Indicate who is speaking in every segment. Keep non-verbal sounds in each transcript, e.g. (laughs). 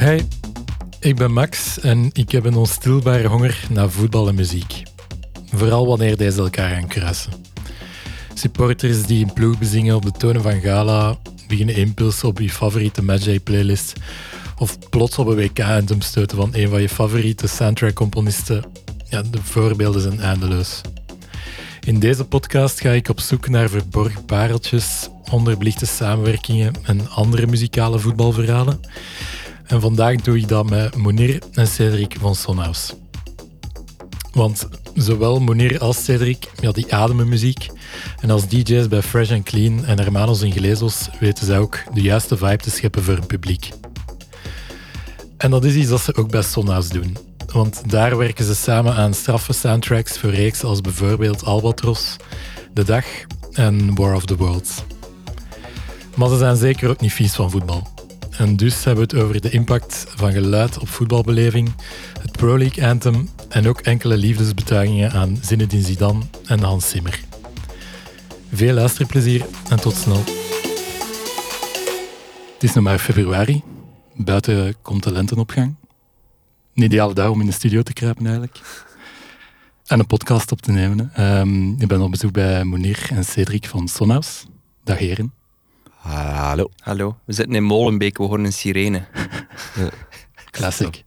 Speaker 1: Hey, ik ben Max en ik heb een onstilbare honger naar voetbal en muziek. Vooral wanneer deze elkaar gaan kruisen. Supporters die een ploeg bezingen op de tonen van gala, beginnen impulsen op je favoriete matchday-playlist of plots op een WK-anthem stoten van een van je favoriete soundtrack-componisten. Ja, de voorbeelden zijn eindeloos. In deze podcast ga ik op zoek naar verborgen pareltjes, onderbelichte samenwerkingen en andere muzikale voetbalverhalen. En vandaag doe ik dat met Monir en Cedric van Sonhouse. Want zowel Monir als Cedric, ja, die ademen muziek. En als DJ's bij Fresh and Clean en Hermanos en Glezos weten zij ook de juiste vibe te scheppen voor een publiek. En dat is iets dat ze ook bij Sonhouse doen. Want daar werken ze samen aan straffe soundtracks voor reeks als bijvoorbeeld Albatros, De Dag en War of the Worlds. Maar ze zijn zeker ook niet vies van voetbal. En dus hebben we het over de impact van geluid op voetbalbeleving, het Pro League Anthem en ook enkele liefdesbetuigingen aan Zinedine Zidane en Hans Zimmer. Veel luisterplezier en tot snel. Het is nog maar februari. Buiten komt de lentenopgang. Een ideale dag om in de studio te kruipen eigenlijk. En een podcast op te nemen. Um, ik ben op bezoek bij Monier en Cedric van Sonhouse. Dag heren.
Speaker 2: Hallo.
Speaker 3: Hallo. We zitten in Molenbeek, we horen een sirene. (laughs)
Speaker 1: Classic.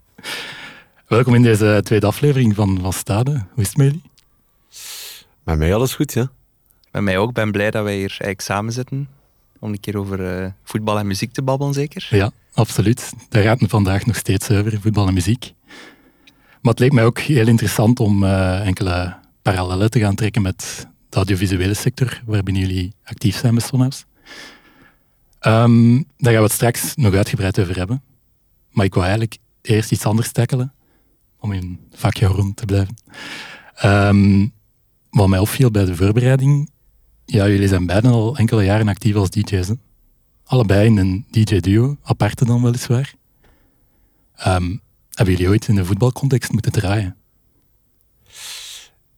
Speaker 1: Welkom in deze tweede aflevering van Van Stade. Hoe is het met jullie?
Speaker 2: Met mij alles goed, ja.
Speaker 3: Met mij ook. Ik ben blij dat wij hier eigenlijk samen zitten. Om een keer over uh, voetbal en muziek te babbelen, zeker?
Speaker 1: Ja, absoluut. Daar gaat het vandaag nog steeds over, voetbal en muziek. Maar het leek mij ook heel interessant om uh, enkele parallellen te gaan trekken met de audiovisuele sector, waarbinnen jullie actief zijn met Sonhouse. Um, daar gaan we het straks nog uitgebreid over hebben. Maar ik wil eigenlijk eerst iets anders tackelen, om in vakje rond te blijven. Um, wat mij opviel bij de voorbereiding, ja, jullie zijn beiden al enkele jaren actief als DJ's. Allebei in een DJ-duo, aparte dan weliswaar. Um, hebben jullie ooit in een voetbalcontext moeten draaien?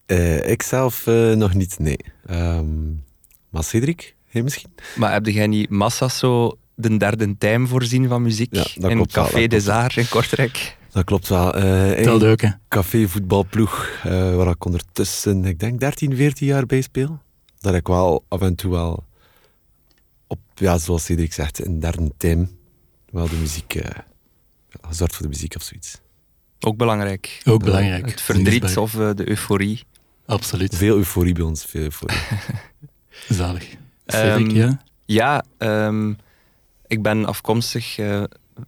Speaker 2: Uh, ik zelf uh, nog niet, nee. Um, maar Cedric, misschien?
Speaker 3: Maar heb jij niet massa's zo de derde time voorzien van muziek ja, in Café des Arts in Kortrijk?
Speaker 2: Dat klopt wel. Uh,
Speaker 1: Tel leuk, hè?
Speaker 2: Café voetbalploeg, uh, waar ik ondertussen, ik denk 13, 14 jaar bij speel. Dat ik wel af en toe wel op, ja, zoals Cedric zegt, in derde time wel de muziek, uh, gezorgd voor de muziek of zoiets.
Speaker 3: Ook belangrijk.
Speaker 1: Ook belangrijk.
Speaker 3: Het verdriet of de euforie.
Speaker 1: Absoluut.
Speaker 2: Veel euforie bij ons, veel euforie. (laughs)
Speaker 1: Zalig. Um, ja?
Speaker 3: Ja, um, ik ben afkomstig uh,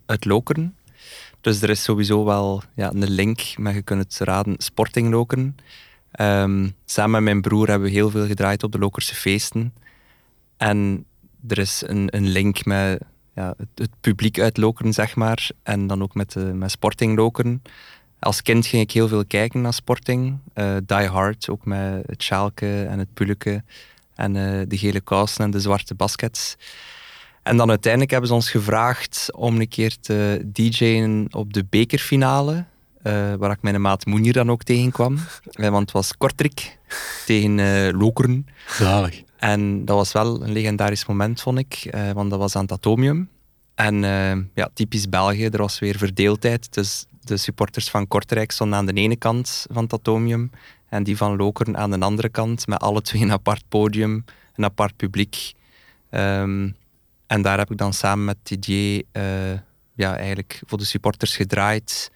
Speaker 3: uit Lokeren. Dus er is sowieso wel ja, een link met, je kunt het raden, Sporting Lokeren. Um, samen met mijn broer hebben we heel veel gedraaid op de Lokerse feesten. En er is een, een link met ja, het, het, publiek uit Lokeren, zeg maar. En dan ook met, uh, met Sporting Lokeren. Als kind ging ik heel veel kijken naar Sporting. Uh, Die Hard, ook met het Schalke en het Pulke. En uh, de gele kousen en de zwarte baskets. En dan uiteindelijk hebben ze ons gevraagd om een keer te DJ'en op de bekerfinale. Uh, waar ik mijn maat Moenier dan ook tegenkwam. Uh, (laughs) want het was Kortrik tegen uh, Lokeren.
Speaker 1: Zalig.
Speaker 3: En dat was wel een legendarisch moment, vond ik. want dat was aan het Atomium. En ja, typisch België, er was weer verdeeldheid. Dus de supporters van Kortrijk stonden aan de ene kant van het Atomium. En die van Lokeren aan de andere kant. Met alle twee een apart podium, een apart publiek. Um, en daar heb ik dan samen met Didier uh, ja, eigenlijk voor de supporters gedraaid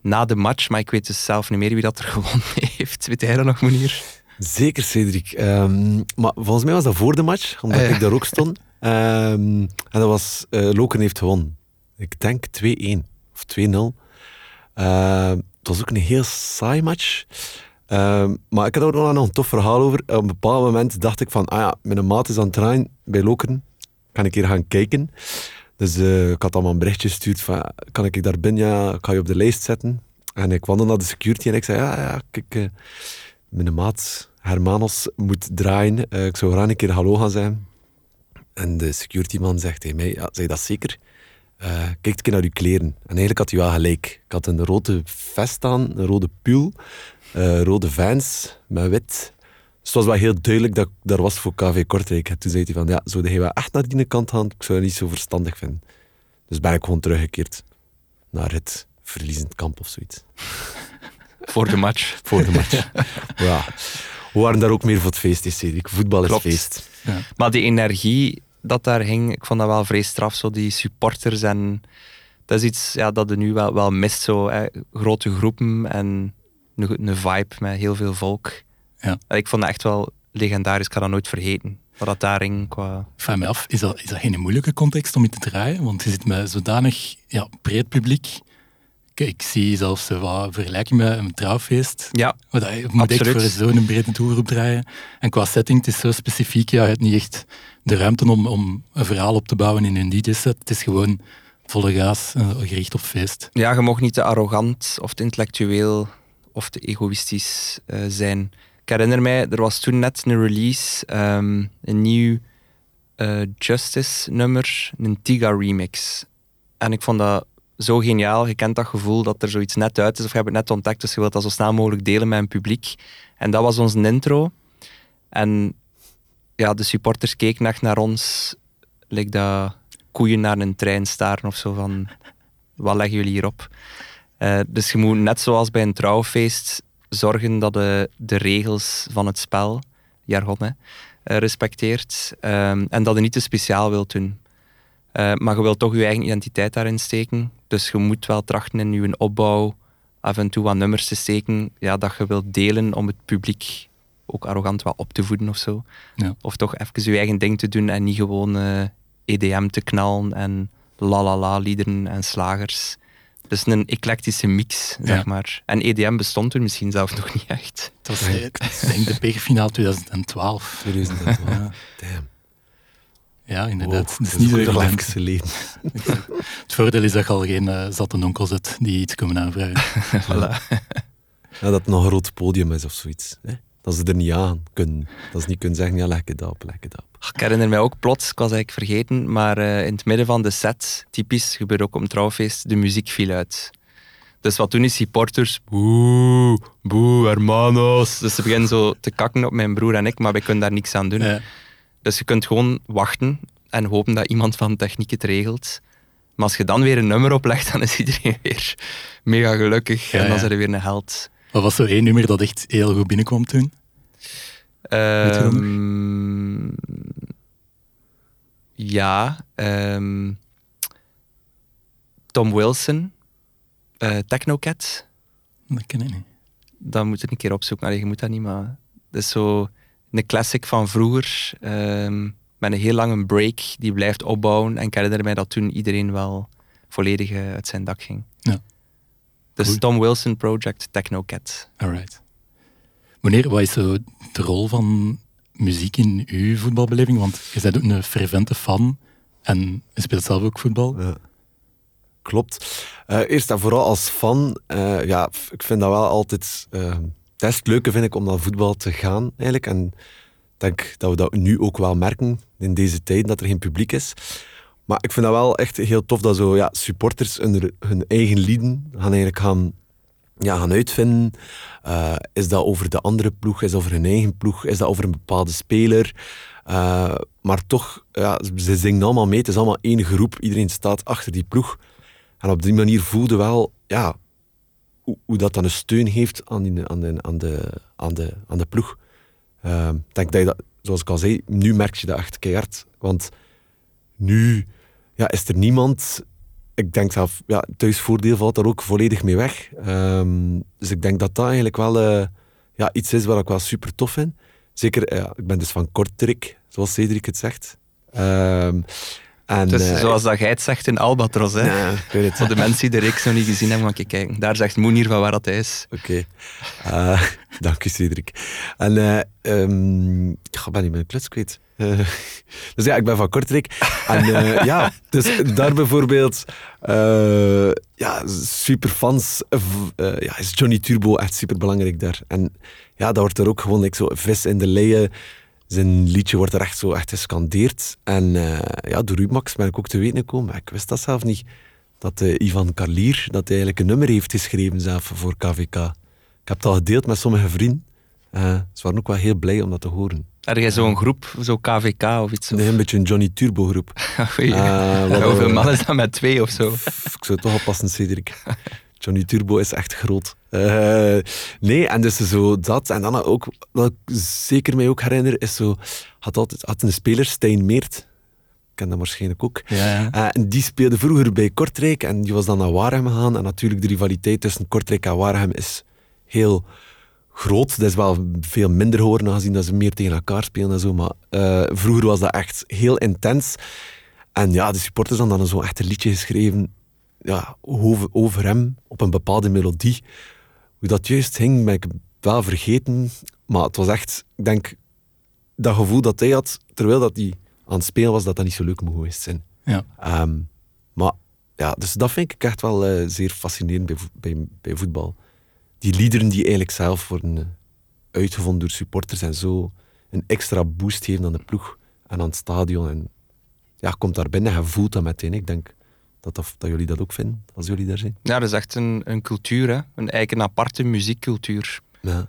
Speaker 3: na de match. Maar ik weet dus zelf niet meer wie dat er (laughs) gewonnen heeft. Weet jij dat nog, meneer?
Speaker 2: Zeker, Cedric. Um, maar volgens mij was dat voor de match, omdat uh, ik daar ook stond. Um, en dat was uh, Loken heeft gewonnen. Ik denk 2-1 of 2-0. Uh, het was ook een heel saai match. Uh, maar ik had ook nog een tof verhaal over. Op een bepaald moment dacht ik van, ah ja, mijn maat is aan het draaien bij Lokeren kan ik hier gaan kijken. Dus uh, ik had allemaal een berichtje gestuurd van, kan ik daar binnen? Ja, kan je op de lijst zetten? En ik wandelde naar de security en ik zei, ja, ja kijk, uh, mijn maat Hermanos moet draaien. Uh, ik zou graag een keer hallo gaan zijn. En de security man zegt tegen mij, ja, zeg dat zeker? kijk een naar uw kleren. En eigenlijk had hij wel gelijk. Ik had een rode vest aan, een rode pull, rode vans met wit dus het was wel heel duidelijk dat ik daar was voor KV Kortrijk. En toen zei hij van, ja, zou hij wel echt naar die kant gaan? Ik zou het niet zo verstandig vinden. Dus ben ik gewoon teruggekeerd. naar het verliezend kamp of zoiets. (laughs)
Speaker 3: Voor de match. (laughs)
Speaker 2: Voor de match. (laughs) ja. We waren daar ook meer voor het feest, is Cedric. Voetbal is
Speaker 3: Klopt.
Speaker 2: feest.
Speaker 1: Ja.
Speaker 3: Maar die energie dat daar hing, ik vond dat wel vrij straf. Zo die supporters en dat is iets ja, dat je nu wel, wel mist. Zo, hè. Grote groepen en een, een vibe met heel veel volk.
Speaker 1: Ja.
Speaker 3: Ik vond dat echt wel legendarisch. Ik ga dat nooit vergeten. Wat dat daar hing qua...
Speaker 1: Vraag me af, is dat, is dat geen moeilijke context om in te draaien? Want je zit met zodanig ja, breed publiek. Kijk, ik zie zelfs eh, wat vergelijking met een trouwfeest.
Speaker 3: Ja,
Speaker 1: Wat dat- je moet echt
Speaker 3: Absoluut.
Speaker 1: voor zo'n brede doelgroep draaien. En qua setting, het is zo specifiek. Ja, je hebt niet echt de ruimte om, om een verhaal op te bouwen in een DJ-set. Het is gewoon volle gaas, eh, gericht op feest.
Speaker 3: Ja, je mocht niet te arrogant of te intellectueel of te egoïstisch eh, zijn. Ik herinner mij, er was toen net een release, ehm, een nieuw eh, Justice nummer, een Tiga remix. En ik vond dat zo geniaal. Je kent dat gevoel dat er zoiets net uit is of je hebt het net ontdekt, dus je wilt dat zo snel mogelijk delen met een publiek. En dat was onze intro. En ja, de supporters keken echt naar ons, like dat koeien naar een trein staren of zo van wat leggen jullie hierop? Eh, dus je moet net zoals bij een trouwfeest zorgen dat de, de regels van het spel, jargon, hè, eh, respecteert. Ehm, en dat je niet te speciaal wilt doen. Eh, maar je wilt toch je eigen identiteit daarin steken. Dus je moet wel trachten in je opbouw af en toe wat nummers te steken ja, dat je wilt delen om het publiek ook arrogant wat op te voeden of zo.
Speaker 1: Ja.
Speaker 3: Of toch even je eigen ding te doen en niet gewoon EDM te knallen en la la la liederen en slagers. Dus een eclectische mix, zeg
Speaker 1: Ja.
Speaker 3: maar. En EDM bestond toen misschien zelf nog niet echt.
Speaker 1: Het was, ik denk, de bekerfinale 2012.
Speaker 2: 2012.
Speaker 1: Ja,
Speaker 2: Damn.
Speaker 1: ja
Speaker 2: Wow,
Speaker 1: inderdaad. Het is
Speaker 2: dat
Speaker 1: niet zo
Speaker 2: even geleden. (laughs)
Speaker 1: Het voordeel is dat je al geen zatte onkels hebt die iets komen aanvragen. (laughs)
Speaker 3: Voilà.
Speaker 2: Ja, dat het nog een groot podium is of zoiets. Hè? Dat ze er niet aan kunnen. Dat ze niet kunnen zeggen, ja, op, leg het op.
Speaker 3: Ik herinner mij ook plots, ik was eigenlijk vergeten, maar eh, in het midden van de set, typisch, gebeurt ook op een trouwfeest, de muziek viel uit. Dus wat doen die supporters? Boe, boe, hermanos. Dus ze beginnen zo te kakken op mijn broer en ik, maar wij kunnen daar niks aan doen.
Speaker 1: Ja.
Speaker 3: Dus je kunt gewoon wachten en hopen dat iemand van techniek het regelt. Maar als je dan weer een nummer oplegt, dan is iedereen (laughs) weer mega gelukkig.
Speaker 1: Ja,
Speaker 3: en dan zijn er weer een held.
Speaker 1: Wat was zo één nummer dat echt heel goed binnenkwam toen?
Speaker 3: Ehm, ja. ehm, Tom Wilson. eh Technocat.
Speaker 1: Dat ken ik niet.
Speaker 3: Dat moet je een keer opzoeken. Allee, je moet dat niet, maar... Dat is zo een classic van vroeger. ehm, met een heel lange break. Die blijft opbouwen. En ik herinner mij dat toen iedereen wel volledig eh, uit zijn dak ging.
Speaker 1: Ja.
Speaker 3: Dus. Tom Wilson Project Technocat.
Speaker 1: Alright. Meneer, wat is de rol van muziek in uw voetbalbeleving? Want je bent ook een fervente fan en je speelt zelf ook voetbal.
Speaker 2: Ja. Klopt. Eh, eerst en vooral als fan, eh, ja, ik vind dat wel altijd... eh, het is het leuke, vind ik, om naar voetbal te gaan, eigenlijk. En ik denk dat we dat nu ook wel merken, in deze tijd, dat er geen publiek is. Maar ik vind dat wel echt heel tof dat zo, ja, supporters hun, hun eigen lieden gaan eigenlijk gaan, ja, gaan uitvinden. Eh, is dat over de andere ploeg? Is dat over hun eigen ploeg? Is dat over een bepaalde speler? Eh, maar toch, ja, ze zingen allemaal mee. Het is allemaal één groep. Iedereen staat achter die ploeg. En op die manier voelde wel ja, hoe, hoe dat dan een steun geeft aan, die, aan, de, aan, de, aan, de, aan de ploeg. Eh, ik denk dat je dat, zoals ik al zei, nu merk je dat echt keihard. Want nu ja, is er niemand. Ik denk zelf, ja, thuisvoordeel valt daar ook volledig mee weg. Ehm, dus ik denk dat dat eigenlijk wel eh, ja, iets is wat ik wel super tof vind. Zeker, eh, ja, ik ben dus van Kortrijk, zoals Cedric het zegt. Ehm, en,
Speaker 3: Dus
Speaker 2: eh,
Speaker 3: zoals dat jij het zegt in Albatros, hè.
Speaker 2: ja, ik weet het.
Speaker 3: Voor de mensen die de reeks nog niet gezien hebben, je kijken. Daar zegt Moen hier van waar dat is.
Speaker 2: Oké. Eh, (laughs) dank u, Cedric. En um, ik ben niet mijn kluts kwijt. Uh, (laughs) dus ja, ik ben van Kortrijk. En uh, (laughs) ja, dus daar bijvoorbeeld... Uh, ja, superfans. ja, is Johnny Turbo echt super belangrijk daar. En ja, dat wordt er ook gewoon like, zo vis in de leien. Zijn liedje wordt er echt zo echt gescandeerd. En ja, door u, Max, ben ik ook te weten gekomen. Ik wist dat zelf niet. Dat Ivan Karlier, dat hij eigenlijk een nummer heeft geschreven zelf voor KVK. Ik heb het al gedeeld met sommige vrienden. Ze waren ook wel heel blij om dat te horen.
Speaker 3: Jij zo'n groep, zo KVK of iets?
Speaker 2: Nee, een beetje een Johnny Turbo groep. (laughs)
Speaker 3: uh, Hoeveel mannen is dat met twee of zo?
Speaker 2: Ik zou toch passen, Cedric. Johnny Turbo is echt groot. Uh, nee, en dus zo dat. En dan ook, wat ik zeker mij ook herinner, is zo... Had, altijd, had een speler, Stijn Meert, ken dat waarschijnlijk ook.
Speaker 1: Ja, ja. Uh,
Speaker 2: en die speelde vroeger bij Kortrijk en die was dan naar Waregem gegaan. En natuurlijk, de rivaliteit tussen Kortrijk en Waregem is heel groot. Dat is wel veel minder horen, aangezien dat ze meer tegen elkaar spelen en zo. Maar uh, vroeger was dat echt heel intens. En ja, de supporters hadden dan zo echt een liedje geschreven ja, over, over hem op een bepaalde melodie. Hoe dat juist ging, ben ik wel vergeten. Maar het was echt, ik denk, dat gevoel dat hij had, terwijl dat hij aan het spelen was, dat dat niet zo leuk geweest zijn.
Speaker 1: Ja.
Speaker 2: Um, maar ja, dus dat vind ik echt wel uh, zeer fascinerend bij, bij, bij, voetbal. Die liederen die eigenlijk zelf worden uh, uitgevonden door supporters en zo een extra boost geven aan de ploeg en aan het stadion. En ja, komt daar binnen en voelt dat meteen. Ik denk dat, dat, dat, jullie dat ook vinden, als jullie daar zijn.
Speaker 3: Ja, dat is echt een, een cultuur, hè? een eigen aparte muziekcultuur.
Speaker 2: Ja,
Speaker 3: dat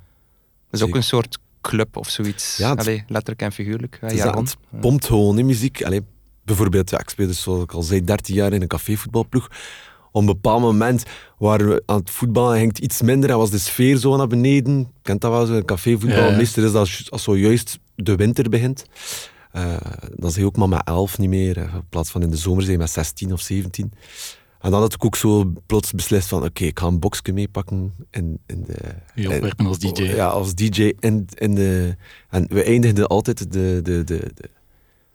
Speaker 3: is ook een soort club of zoiets. Ja, Allee, letterlijk en figuurlijk.
Speaker 2: Het, ja, het pompt gewoon in muziek. Allee, bijvoorbeeld, ja, ik speelde zoals ik al zei, 13 jaar in een cafévoetbalploeg. Op een bepaald moment waren we aan het voetballen, het iets minder en was de sfeer zo naar beneden. Kent dat wel, zo, een cafévoetbal. Ja, Meestal is dat als zojuist de winter begint. Uh, dan zie je ook maar met 11 niet meer. In plaats van in de zomer zijn met 16 of 17. En dan had ik ook zo plots beslist van oké, ik ga een boxje meepakken in, in de...
Speaker 1: Je opwerpen als DJ.
Speaker 2: Ja, als DJ in, in de... En we eindigden altijd de, de, de, de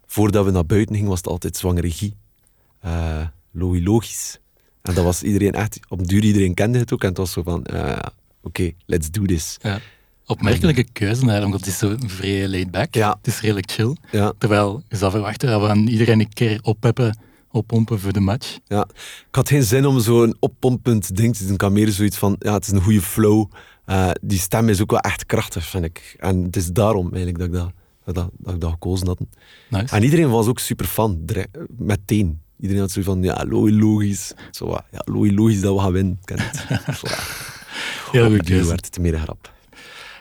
Speaker 2: Voordat we naar buiten gingen was het altijd zwangere regie. Uh, logisch. En dat was iedereen echt... Op duur iedereen kende het ook. En het was zo van, uh, oké, let's do this.
Speaker 1: Ja. Opmerkelijke keuze, omdat het is zo vrij laid back.
Speaker 2: Ja.
Speaker 1: Het is redelijk chill.
Speaker 2: Ja.
Speaker 1: Terwijl je zou verwachten dat we aan iedereen een keer oppeppen oppompen voor de match.
Speaker 2: Ja, ik had geen zin om zo'n oppompend ding te doen. Ik had meer zoiets van, ja, het is een goede flow. Uh, die stem is ook wel echt krachtig, vind ik. En het is daarom eigenlijk dat ik dat, dat, dat, ik dat gekozen had.
Speaker 1: Nice.
Speaker 2: En iedereen was ook super fan, meteen. Iedereen had zo van, ja, logisch. Zo, ja, logisch dat we gaan winnen. Ken het. Ja.
Speaker 1: Heel goed
Speaker 2: werd het meer grap.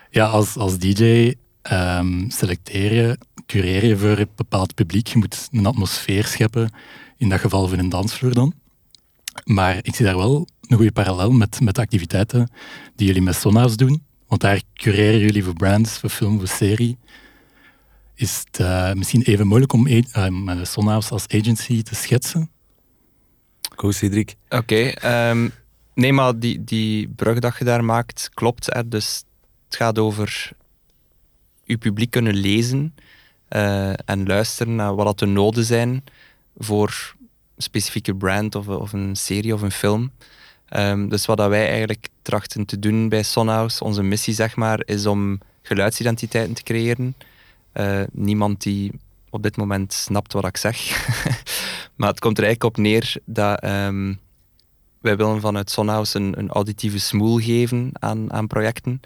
Speaker 1: Ja, als, als DJ um, ehm, selecteer je, cureer je voor een bepaald publiek. Je moet een atmosfeer scheppen in dat geval voor een dansvloer dan. Maar ik zie daar wel een goede parallel met, met de activiteiten die jullie met Sona's doen. Want daar cureren jullie voor brands, voor film, voor serie. Is het uh, misschien even moeilijk om uh, met Sona's als agency te schetsen?
Speaker 2: Go, Cedric.
Speaker 3: Oké. Okay, um, ehm, nee, maar die, die brug dat je daar maakt, klopt. Hè? Dus het gaat over je publiek kunnen lezen uh, en luisteren naar wat de noden zijn voor een specifieke brand of, of een serie of een film. Um, dus wat dat wij eigenlijk trachten te doen bij Sonhouse, onze missie zeg maar, is om geluidsidentiteiten te creëren. Uh, niemand die op dit moment snapt wat ik zeg. (laughs) maar het komt er eigenlijk op neer dat um, wij willen vanuit Sonhouse een, een auditieve smoel geven aan, aan projecten.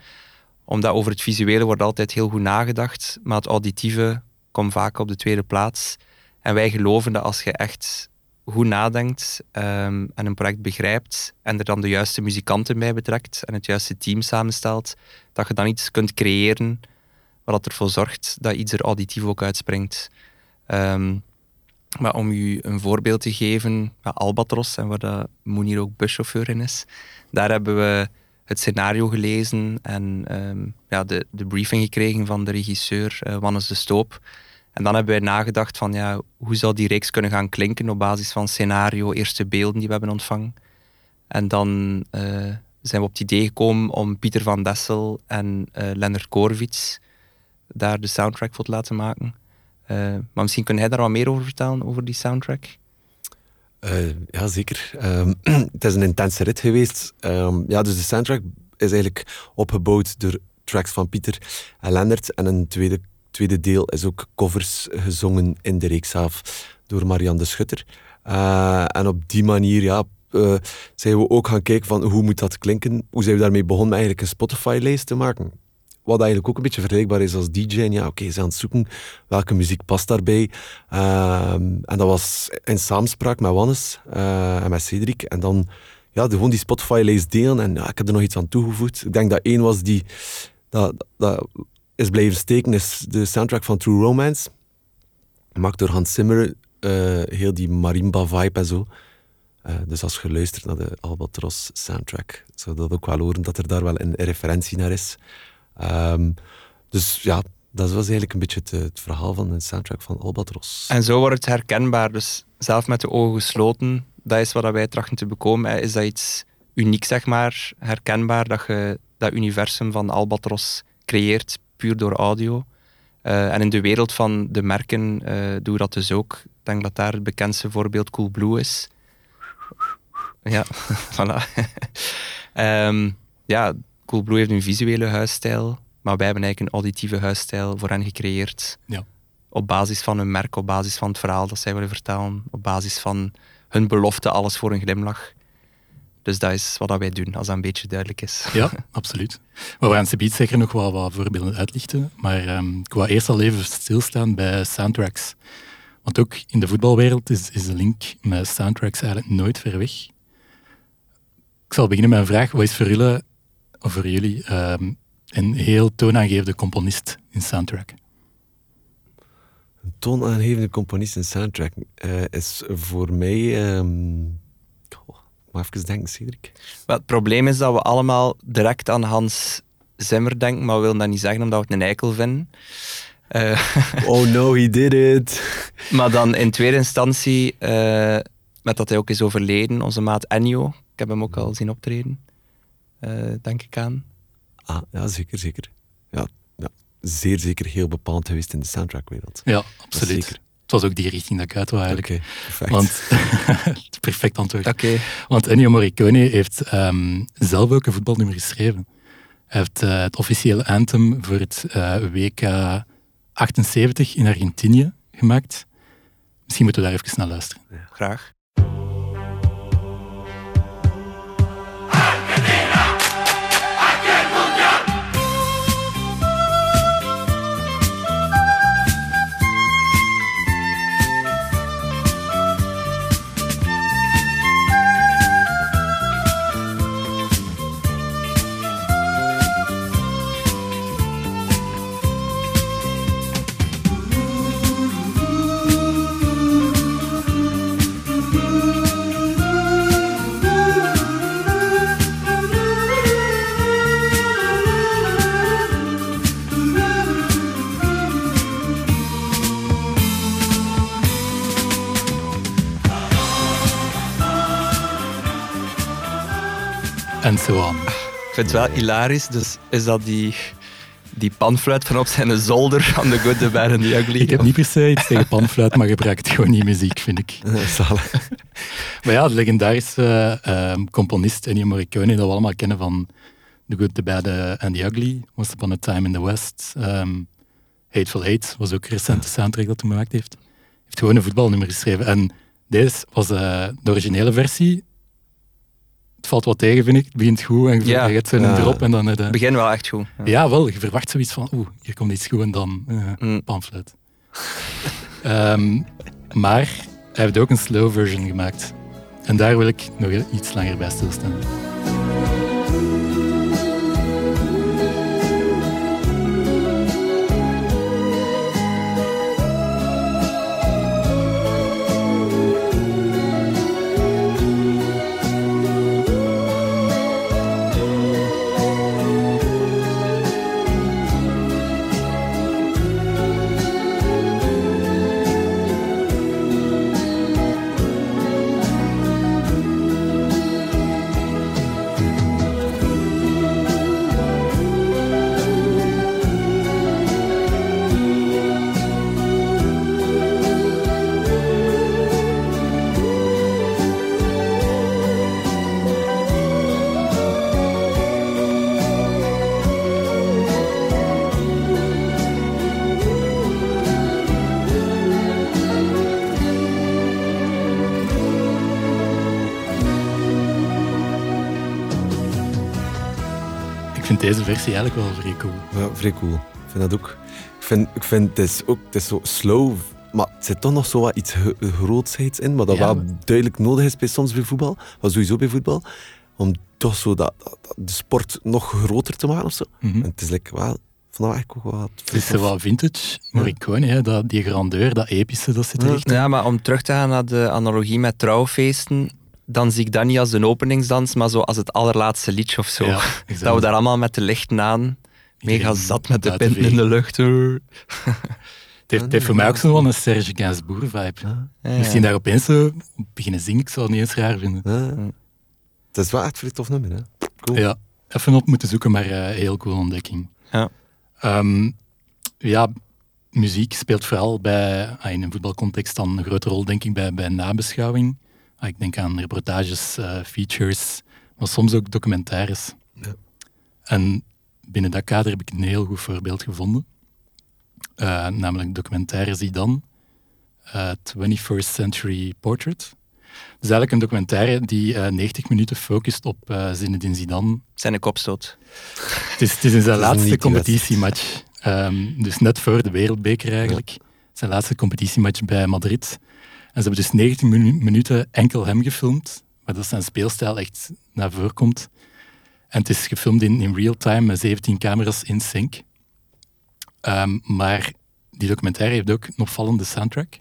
Speaker 3: Omdat over het visuele wordt altijd heel goed nagedacht, maar het auditieve komt vaak op de tweede plaats. En wij geloven dat als je echt goed nadenkt um, en een project begrijpt en er dan de juiste muzikanten bij betrekt en het juiste team samenstelt, dat je dan iets kunt creëren wat ervoor zorgt dat iets er auditief ook uitspringt. Um, maar om u een voorbeeld te geven, Albatros, en waar dat Moen hier ook buschauffeur in is, daar hebben we het scenario gelezen en um, ja, de, de briefing gekregen van de regisseur uh, Wannes de Stoop. En dan hebben wij nagedacht van ja, hoe zou die reeks kunnen gaan klinken op basis van scenario, eerste beelden die we hebben ontvangen. En dan uh, zijn we op het idee gekomen om Pieter van Dessel en uh, Lennart Korvits daar de soundtrack voor te laten maken. Uh, maar misschien kun jij daar wat meer over vertellen, over die soundtrack?
Speaker 2: ja, zeker. Um, (clears throat) het is een intense rit geweest. Um, ja, dus de soundtrack is eigenlijk opgebouwd door tracks van Pieter en en een tweede tweede deel is ook covers gezongen in de reeks zelf door Marianne de Schutter. Uh, en op die manier ja, uh, zijn we ook gaan kijken van hoe moet dat klinken. Hoe zijn we daarmee begonnen eigenlijk een Spotify-lijst te maken. Wat eigenlijk ook een beetje vergelijkbaar is als DJ. En ja, oké, ze aan het zoeken welke muziek past daarbij. Uh, en dat was in samenspraak met Wannes uh, en met Cedric. En dan ja, gewoon die Spotify-lijst delen. En ja, ik heb er nog iets aan toegevoegd. Ik denk dat één was die... Dat, dat, is blijven steken is de soundtrack van True Romance. Gemaakt door Hans Zimmer. Uh, heel die marimba-vibe en zo. Uh, dus als je luistert naar de Albatros soundtrack, zou dat ook wel horen dat er daar wel een referentie naar is. Um, dus ja, dat was eigenlijk een beetje het, het, verhaal van de soundtrack van Albatros.
Speaker 3: En zo wordt het herkenbaar. Dus zelf met de ogen gesloten, dat is wat wij trachten te bekomen. Is dat iets uniek, zeg maar, herkenbaar, dat je dat universum van Albatros creëert, puur door audio. Uh, en in de wereld van de merken uh, doen we dat dus ook. Ik denk dat daar het bekendste voorbeeld Coolblue is. Ja, (laughs) voilà. um, (laughs) ja, Coolblue heeft een visuele huisstijl, maar wij hebben eigenlijk een auditieve huisstijl voor hen gecreëerd.
Speaker 1: Ja.
Speaker 3: Op basis van hun merk, op basis van het verhaal dat zij willen vertellen, op basis van hun belofte, alles voor een glimlach. Dus dat is wat wij doen, als dat een beetje duidelijk is.
Speaker 1: Ja, (laughs) absoluut. Maar we gaan ze zeker nog wel wat voorbeelden uitlichten. Maar um, ik wou eerst al even stilstaan bij soundtracks. Want ook in de voetbalwereld is, is de link met soundtracks eigenlijk nooit ver weg. Ik zal beginnen met een vraag. Wat is voor jullie, voor jullie um, een heel toonaangevende componist in soundtrack?
Speaker 2: Een toonaangevende componist in soundtrack uh, is voor mij... Um maar even denken, Cedric.
Speaker 3: het probleem is dat we allemaal direct aan Hans Zimmer denken, maar we willen dat niet zeggen omdat we het een eikel vinden.
Speaker 2: Uh, (laughs) oh no, he did it.
Speaker 3: maar dan in tweede instantie, uh, met dat hij ook is overleden, onze maat Ennio. Ik heb hem ook al zien optreden, denk ik aan.
Speaker 2: Ah, ja, zeker, zeker. Ja, ja, zeer zeker heel bepaald geweest in de soundtrackwereld.
Speaker 1: Ja, absoluut. Zeker. Het was ook die richting dat ik uit wou eigenlijk.
Speaker 2: Okay, perfect.
Speaker 1: Want, (laughs) perfect antwoord.
Speaker 3: Okay.
Speaker 1: Want Ennio Morricone heeft um, zelf ook een voetbalnummer geschreven. Hij heeft uh, het officiële anthem voor het uh, WK 78 in Argentinië gemaakt. Misschien moeten we daar even naar luisteren.
Speaker 3: Ja, graag.
Speaker 1: En zo aan.
Speaker 3: Ik vind het wel hilarisch. Dus is dat die, die panfluit van op zijn zolder aan de Good, the Bad and the Ugly?
Speaker 1: Ik heb niet per se iets tegen panfluit, maar gebruik het gewoon niet muziek, vind ik. (laughs) maar ja, de legendarische uh, componist Ennio Morricone, dat we allemaal kennen van The Good, the Bad and the Ugly, Once Upon a Time in the West, um, Hateful Eight was ook een recente soundtrack dat hij gemaakt heeft. Hij heeft gewoon een voetbalnummer geschreven. En deze was uh, de originele versie het valt wat tegen, vind ik. Het begint goed en je ja. hebt zo'n ja. erop en dan... Het
Speaker 3: begin wel echt goed.
Speaker 1: Ja. ja. wel. Je verwacht zoiets van, oeh, hier komt iets goed en dan uh, mm. pamflet. um, (laughs) maar hij heeft ook een slow version gemaakt. En daar wil ik nog iets langer bij stilstaan. Deze versie eigenlijk wel vrij cool.
Speaker 2: Ja, vrij cool. Ik vind dat ook. Ik vind, ik vind het is ook het is zo slow, maar het zit toch nog zo wat iets grootsheids in, wat dat wel duidelijk nodig is bij soms bij voetbal, wat sowieso bij voetbal, om toch zo dat, dat, de sport nog groter te maken of zo.
Speaker 1: Mm -hmm.
Speaker 2: En het is like, wel dat echt ook wat...
Speaker 1: Het is wat vintage Morricone, hè, dat, die grandeur, dat epische, dat zit er echt in.
Speaker 3: Ja, maar om terug te gaan naar de analogie met trouwfeesten, dan zie ik dat niet als een openingsdans, maar zo als het allerlaatste liedje of zo.
Speaker 1: Ja, (laughs)
Speaker 3: dat we daar allemaal met de lichten aan, mega
Speaker 1: Iedereen
Speaker 3: zat met de pinten in de lucht. (laughs)
Speaker 1: Het heeft, het heeft voor mij ook zo wel een Serge Gainsbourg-vibe.
Speaker 3: Ja,
Speaker 1: Misschien daar opeens zo beginnen zingen, ik zou het niet eens raar vinden.
Speaker 2: Ja. Het is wel echt een tof nummer, hè. Cool.
Speaker 1: Ja, even op moeten zoeken, maar eh, heel cool ontdekking.
Speaker 3: Ja.
Speaker 1: Ehm, ja, muziek speelt vooral bij, ah, in een voetbalcontext dan een grote rol, denk ik, bij, bij nabeschouwing. Ah, ik denk aan reportages, eh, features, maar soms ook documentaires.
Speaker 2: Ja.
Speaker 1: En binnen dat kader heb ik een heel goed voorbeeld gevonden. Eh, namelijk documentaire Zidane, eh 21st Century Portrait. Dus eigenlijk een documentaire die eh 90 minuten focust op eh Zinedine Zidane.
Speaker 3: Zijn een kopstoot.
Speaker 1: Het is, het is in zijn laatste competitiematch. Ehm, dus net voor de Wereldbeker eigenlijk. Zijn laatste competitiematch bij Madrid. En ze hebben dus 90 minu- minuten enkel hem gefilmd. Maar dat zijn speelstijl echt naar voren komt. En het is gefilmd in, in real time met 17 camera's in sync. Ehm, maar die documentaire heeft ook een opvallende soundtrack.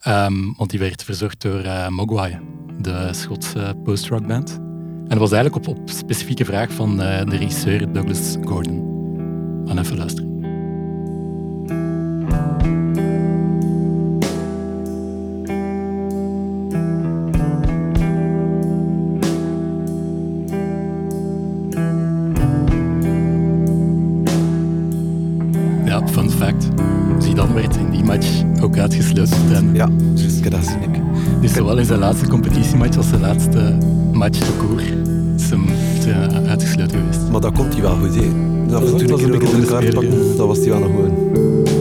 Speaker 1: Ehm, want die werd verzorgd door eh, Mogwai, de Schotse post-rockband. En dat was eigenlijk op, op specifieke vraag van eh, de regisseur Douglas Gordon. Gaan even luisteren. Laatste competitiematch als zijn laatste match de koer is hem hij uitgesloten geweest.
Speaker 2: Maar dat komt hij wel goed, en toe
Speaker 1: dat was
Speaker 2: een
Speaker 1: een
Speaker 2: een
Speaker 1: beetje
Speaker 2: rode
Speaker 1: de
Speaker 2: kaart pakken, dat was hij wel nog gewoon.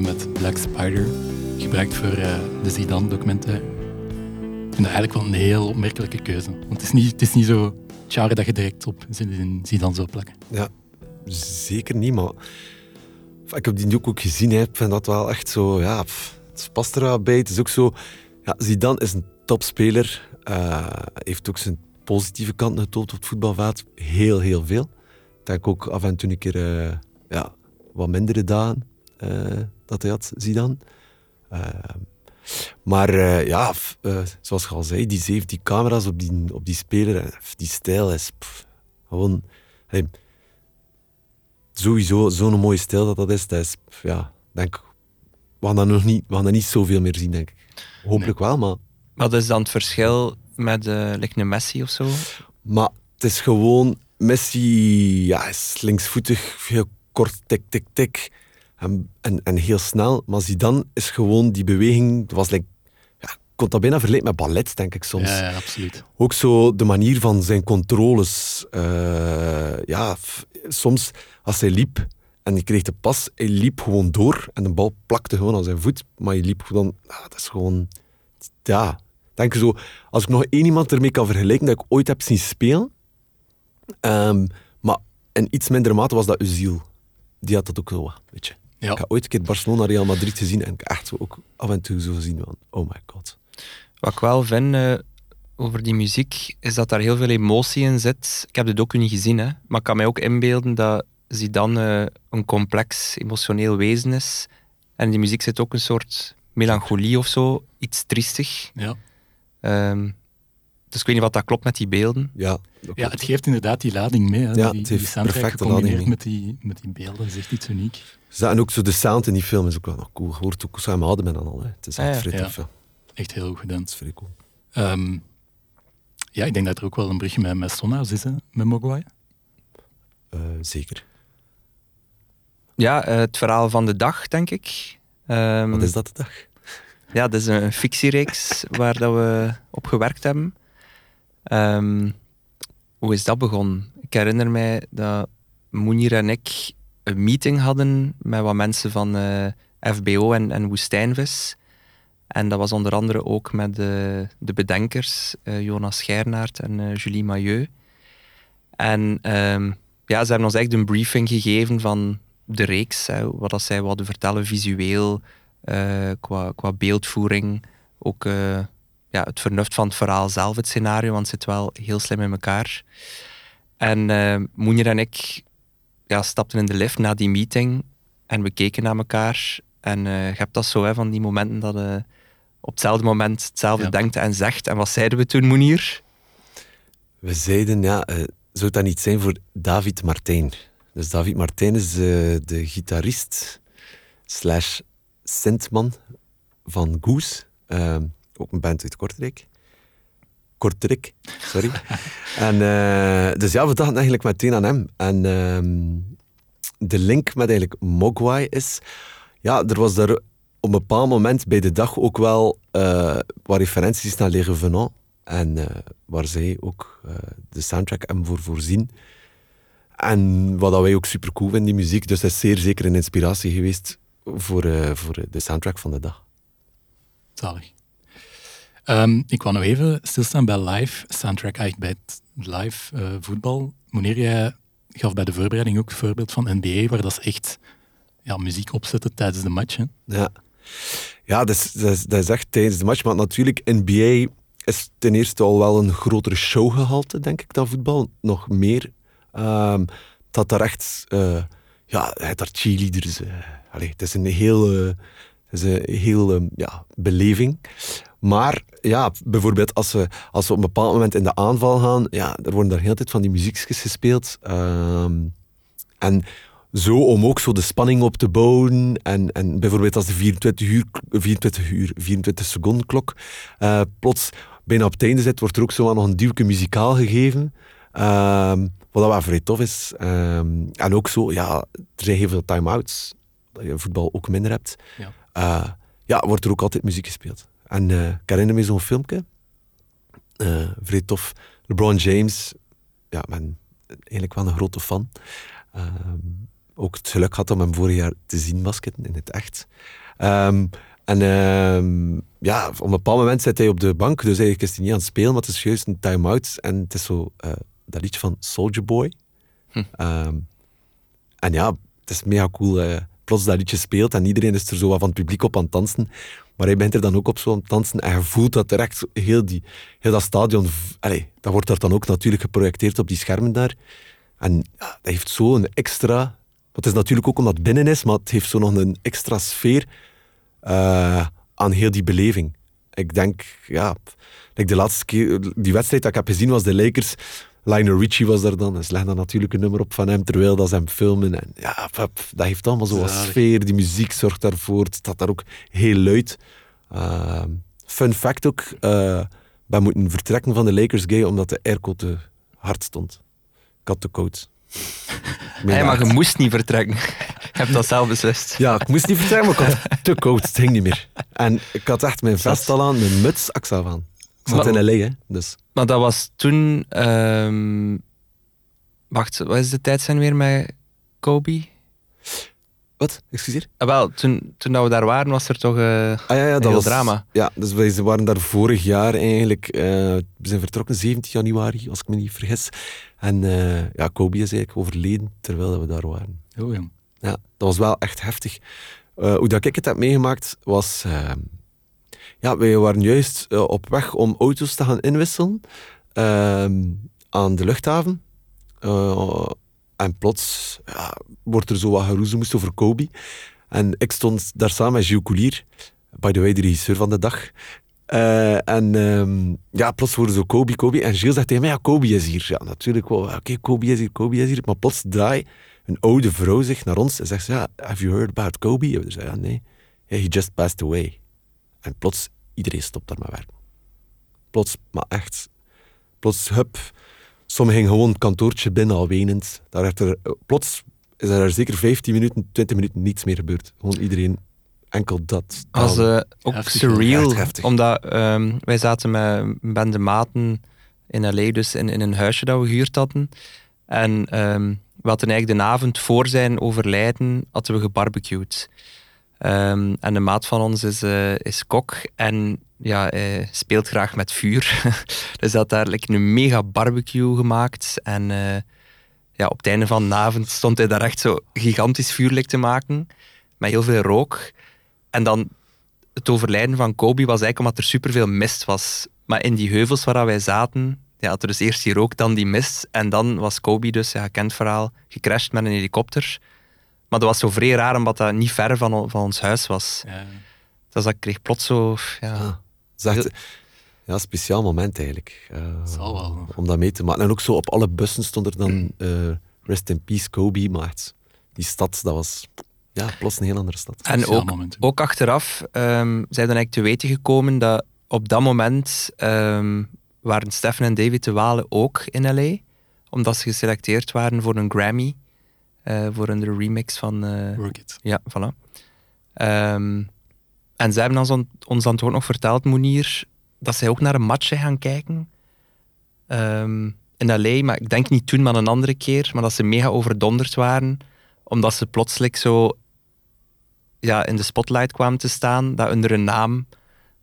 Speaker 1: Met Black Spider, gebruikt voor eh, de Zidane-documentaire. Ik vind dat eigenlijk wel een heel opmerkelijke keuze. Want het is niet, het is niet zo genre dat je direct op Zidane zou plakken.
Speaker 2: Ja, zeker niet, maar... Ik heb die ook, gezien, ik vind dat wel echt zo... Ja, het past er wel bij. Het is ook zo... Ja, Zidane is een topspeler. eh heeft ook zijn positieve kant getoond op het voetbalveld. Heel, heel veel. Ik denk ook af en toe een keer eh, ja, wat mindere dagen eh, dat hij had, Zidane. Eh, maar eh, ja, f- eh, zoals je al zei, die 17 camera's op die, op die speler, eh, die stijl is pff, gewoon... hey, sowieso zo'n mooie stijl dat dat is, dat is, pff, ja, denk, we gaan dat nog niet, we gaan dat niet zoveel meer zien, denk ik. Hopelijk wel, maar,
Speaker 3: Wat is dan het verschil met uh, like een Messi of zo?
Speaker 2: maar het is gewoon, Messi ja, is linksvoetig, heel kort, tik, tik, tik, en, en, en heel snel, maar Zidane is gewoon, die beweging, dat was like, ja, ik kon dat bijna vergelijken met ballet, denk ik soms.
Speaker 1: Ja, ja, absoluut.
Speaker 2: Ook zo de manier van zijn controles. eh, ja, f- soms als hij liep en hij kreeg de pas, hij liep gewoon door en de bal plakte gewoon aan zijn voet. Maar hij liep gewoon, ah, dat is gewoon, ja. Denk je zo, als ik nog één iemand ermee kan vergelijken dat ik ooit heb zien spelen, ehm, maar in iets mindere mate was dat Özil. Die had dat ook zo, wat, weet je.
Speaker 1: Ja.
Speaker 2: Ik heb ooit een keer Barcelona Real Madrid gezien en ik echt zo ook af en toe zo gezien van, oh my god.
Speaker 3: Wat ik wel vind eh, over die muziek, is dat daar heel veel emotie in zit. Ik heb de docu niet gezien, hè, maar ik kan mij ook inbeelden dat Zidane eh, een complex emotioneel wezen is. En in die muziek zit ook een soort melancholie of zo, iets triestig.
Speaker 1: Ja.
Speaker 3: Ehm, dus ik weet niet wat dat klopt met die beelden.
Speaker 2: Ja,
Speaker 1: ja, het geeft inderdaad die lading mee. Hè.
Speaker 2: Ja,
Speaker 1: die,
Speaker 2: het
Speaker 1: die
Speaker 2: heeft
Speaker 1: soundtrack
Speaker 2: perfecte
Speaker 1: gecombineerd
Speaker 2: lading
Speaker 1: met die, met die beelden, dat is echt iets uniek.
Speaker 2: Ja, en ook zo de sound in die film is ook wel nog cool. Je hoort ook samen hadden met al. Hè. Het is
Speaker 3: Ah,
Speaker 2: echt
Speaker 3: ja.
Speaker 1: Echt heel goed gedaan.
Speaker 2: Het is vrij cool.
Speaker 1: Ehm, ja, ik denk dat er ook wel een brugje met, met Sonhouse is, hè, met Mogwai.
Speaker 2: Eh, zeker.
Speaker 3: Ja, eh, het verhaal van de dag, denk ik. Ehm,
Speaker 2: Wat is dat de dag?
Speaker 3: Ja, dat is een fictiereeks (laughs) waar dat we op gewerkt hebben. Ehm, hoe is dat begonnen? Ik herinner mij dat Moenier en ik een meeting hadden met wat mensen van uh, FBO en, en Woestijnvis. En dat was onder andere ook met de, de bedenkers, uh, Jonas Schernaert en uh, Julie Mailleu. En um, ja, ze hebben ons eigenlijk een briefing gegeven van de reeks, wat dat zij wilden vertellen visueel, qua, qua beeldvoering, ook ja, het vernuft van het verhaal zelf, het scenario, want het zit wel heel slim in elkaar. En uh, Moenier en ik ja, stapten in de lift na die meeting en we keken naar elkaar. En uh, je hebt dat zo, hè, van die momenten dat je op hetzelfde moment hetzelfde denkt en zegt. En wat zeiden we toen, Moenier?
Speaker 2: We zeiden, ja, uh, zou dat niet zijn voor David Martijn? Dus David Martijn is de gitarist slash synthman van Goose. Ehm, ook een band uit Kortrijk. Kortrijk, sorry. (laughs) en, dus ja, we dachten eigenlijk meteen aan hem. En uh, de link met eigenlijk Mogwai is... Ja, er was daar op een bepaald moment bij de dag ook wel uh, referenties naar Les Revenants. En uh, waar zij ook de soundtrack hebben voor voorzien. En wat wij ook super cool vinden, die muziek. Dus dat is zeer zeker een inspiratie geweest voor, voor de soundtrack van de dag.
Speaker 1: Zalig. Um, ik wou nog even stilstaan bij live soundtrack, eigenlijk bij live uh, voetbal. Wanneer jij gaf bij de voorbereiding ook het voorbeeld van NBA, waar dat is echt ja, muziek opzetten tijdens de match.
Speaker 2: Ja, ja dat, is, dat, is, echt tijdens de match. Maar natuurlijk, NBA is ten eerste al wel een grotere showgehalte, denk ik, dan voetbal. Nog meer. Um, dat daar echt... Uh, ja, het daar cheerleaders... Uh, allez, het is een heel... Is een heel um, ja, beleving. Maar ja, bijvoorbeeld als we, als we op een bepaald moment in de aanval gaan, ja, er worden daar heel tijd van die muziekjes gespeeld. Ehm, en zo om ook zo de spanning op te bouwen. En, en bijvoorbeeld als de 24 uur, 24 uur, 24 seconden klok uh, plots bijna op het einde zit, wordt er ook zo nog een duwke muzikaal gegeven. Um, wat wel vrij tof is. En ook zo, ja, er zijn heel veel time-outs. Dat je voetbal ook minder hebt. Ja. Uh, ja, wordt er ook altijd muziek gespeeld. En uh, ik herinner me zo'n filmpje. Uh, vrij tof. LeBron James. Ja, ben eigenlijk wel een grote fan. Uh, ook het geluk had om hem vorig jaar te zien basketten in het echt. Um, en um, ja, op een bepaald moment zit hij op de bank. Dus eigenlijk is hij niet aan het spelen, maar het is juist een time-out. En het is zo dat liedje van Soldier Boy. Hm. En ja, het is mega cool. Plots dat liedje speelt en iedereen is er zo wat van het publiek op aan het dansen. Maar hij bent er dan ook op zo'n dansen en je voelt dat echt heel, die, heel dat stadion... Dat wordt daar dan ook natuurlijk geprojecteerd op die schermen daar. En dat heeft zo een extra... Het is natuurlijk ook omdat het binnen is, maar het heeft zo nog een extra sfeer uh, aan heel die beleving. Ik denk, ja... de laatste keer, die wedstrijd dat ik heb gezien was de Lakers... Lionel Richie was daar dan. En ze legden dan natuurlijk een nummer op van hem terwijl dat ze hem filmen. En ja, dat heeft allemaal zo'n sfeer. Die muziek zorgt daarvoor. Het staat daar ook heel luid. Uh, fun fact ook. Uh, wij moeten vertrekken van de Lakers game omdat de airco te hard stond. Ik had te koud.
Speaker 3: Nee, maar je moest niet vertrekken. Je hebt dat zelf beslist.
Speaker 2: Ja, ik moest niet vertrekken, maar ik had (laughs) te koud. Het ging niet meer. En ik had echt mijn vest al aan, mijn muts, ik aan. Ik zat in LA, hè. Dus.
Speaker 3: Maar dat was toen... Um... Wacht, wat is de tijd zijn weer met Kobe?
Speaker 2: Wat? Excuseer?
Speaker 3: Ah, wel, toen, toen we daar waren, was er toch uh, ah, ja, ja, dat was, drama.
Speaker 2: Ja, dus wij waren daar vorig jaar eigenlijk. Uh, we zijn vertrokken 17 januari, als ik me niet vergis. En uh, ja, Kobe is eigenlijk overleden terwijl we daar waren.
Speaker 1: Oh ja.
Speaker 2: Ja, dat was wel echt heftig. hoe dat ik het heb meegemaakt, was ehm, ja, wij waren juist uh, op weg om auto's te gaan inwisselen uh, aan de luchthaven. Uh, en plots ja, wordt er zo wat geroezemoest over Kobe. En ik stond daar samen met Gilles Coulier, by the way, de regisseur van de dag. Uh, en um, ja, plots worden zo Kobe, Kobe. En Gilles zegt tegen mij, ja, Kobe is hier. Ja, natuurlijk wel. Oké, Kobe is hier, Kobe is hier. Maar plots draait een oude vrouw zich naar ons en zegt, ja, have you heard about Kobe? En we zeggen, ja, nee. Yeah, he just passed away. En plots, iedereen stopt daar met werken. Plots, maar echt. Plots, hup. Sommigen gingen gewoon het kantoortje binnen al wenend. Daar werd er, plots is er zeker 15 minuten, 20 minuten niets meer gebeurd. Gewoon iedereen enkel dat.
Speaker 3: Als uh, ook heftig, surreal, omdat um, wij zaten met een bende maten in L.A., dus in, in een huisje dat we gehuurd hadden. En um, we hadden eigenlijk de avond voor zijn overlijden hadden we gebarbecued. Ehm, en de maat van ons is, uh, is kok en ja, speelt graag met vuur. (laughs) dus had eigenlijk een mega barbecue gemaakt. En uh, ja, op het einde van de avond stond hij daar echt zo gigantisch vuurlijk te maken. Met heel veel rook. En dan het overlijden van Kobe was eigenlijk omdat er superveel mist was. Maar in die heuvels waar wij zaten, ja, had er dus eerst die rook, dan die mist. En dan was Kobe dus, ja, gekend verhaal, gecrashed met een helikopter. Maar dat was zo vrij raar, omdat dat niet ver van, van ons huis was. Ja. Dus dat kreeg plots zo... Ja,
Speaker 2: ah, ja ja, speciaal moment eigenlijk.
Speaker 1: Uh, Zal wel.
Speaker 2: Om dat mee te maken. En ook zo op alle bussen stond er dan uh, Rest in Peace Kobe. Maar die stad, dat was ja, plots een heel andere stad.
Speaker 3: En ook, ook achteraf um, zijn dan eigenlijk te weten gekomen dat op dat moment um, waren Stefan en David de Walen ook in L.A. Omdat ze geselecteerd waren voor een Grammy. Uh, voor een remix van... Uh,
Speaker 1: Work It.
Speaker 3: Ja, voilà. Um, en zij hebben ons, ons dan toch nog verteld, Monier, dat zij ook naar een match gaan kijken. Um, in L.A., maar ik denk niet toen, maar een andere keer. Maar dat ze mega overdonderd waren, omdat ze plotseling zo ja, in de spotlight kwamen te staan, dat onder een naam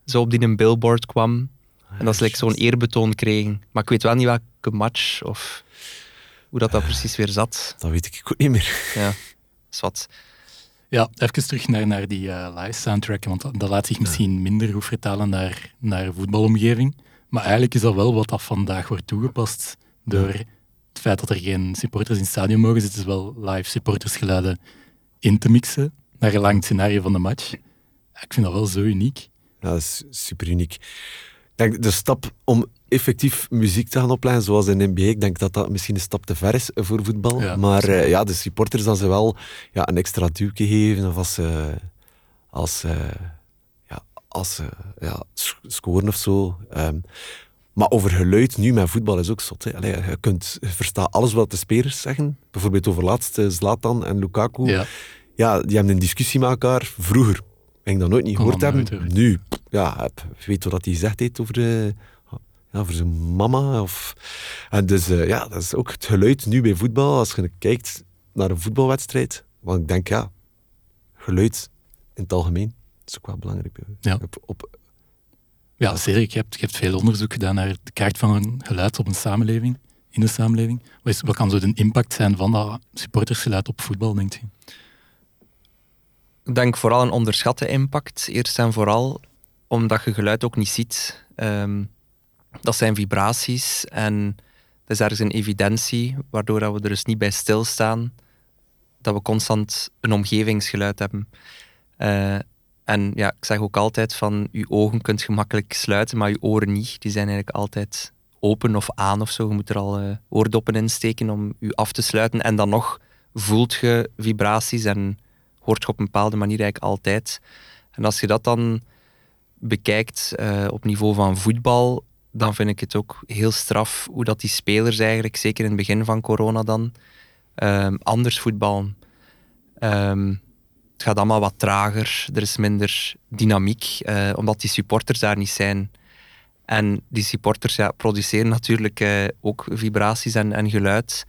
Speaker 3: zo op die een billboard kwam. En dat ze like, zo'n eerbetoon kregen. Maar ik weet wel niet welke match of hoe dat, dat precies weer zat.
Speaker 2: Dat weet ik ook niet meer.
Speaker 3: Ja, wat.
Speaker 1: Ja, even terug naar, naar die uh, live soundtrack, want dat, laat zich misschien minder goed vertalen naar, naar voetbalomgeving. Maar eigenlijk is dat wel wat dat vandaag wordt toegepast door het feit dat er geen supporters in het stadion mogen zitten, is wel live supportersgeluiden in te mixen naar een lang scenario van de match. Ik vind dat wel zo uniek.
Speaker 2: Ja, dat is super uniek. Denk de stap om effectief muziek te gaan opleiden, zoals in de NBA, ik denk dat dat misschien een stap te ver is voor voetbal. maar uh, ja, de supporters, dan ze wel ja, een extra duwtje geven, of als ze, als, ja, als ze ja, scoren of zo. Um, maar over geluid nu met voetbal is ook zot. Hè. Allee, je kunt verstaan alles wat de spelers zeggen. Bijvoorbeeld over laatst eh, Zlatan en Lukaku. Ja. ja, die hebben een discussie met elkaar. Vroeger ik dat nooit niet gehoord hebben. Nu, ja, weet wat hij zegt heeft over, uh, ja, over zijn mama. Of, en dus uh, ja, dat is ook het geluid nu bij voetbal. Als je kijkt naar een voetbalwedstrijd. Want ik denk, ja, geluid in het algemeen is ook wel belangrijk. Ja. Op, op,
Speaker 1: ja, zeker. Je hebt, je hebt veel onderzoek gedaan naar de kaart van een geluid op een samenleving, in de samenleving. Wat, is, wat kan zo de impact zijn van dat supportersgeluid op voetbal, denkt je?
Speaker 3: Ik denk vooral een onderschatte impact. Eerst en vooral omdat je geluid ook niet ziet. Ehm, dat zijn vibraties en dat is ergens een evidentie, waardoor we er dus niet bij stilstaan dat we constant een omgevingsgeluid hebben. Uh, en ja, ik zeg ook altijd van, je ogen kunt gemakkelijk sluiten, maar je oren niet. Die zijn eigenlijk altijd open of aan of zo. Je moet er al uh, oordoppen in steken om je af te sluiten. En dan nog voelt je vibraties en hoort je op een bepaalde manier eigenlijk altijd. En als je dat dan bekijkt uh, op niveau van voetbal, dan vind ik het ook heel straf hoe dat die spelers eigenlijk, zeker in het begin van corona dan, um, anders voetballen. Um, het gaat allemaal wat trager, er is minder dynamiek, eh, omdat die supporters daar niet zijn. En die supporters ja, produceren natuurlijk eh, ook vibraties en, en, geluid.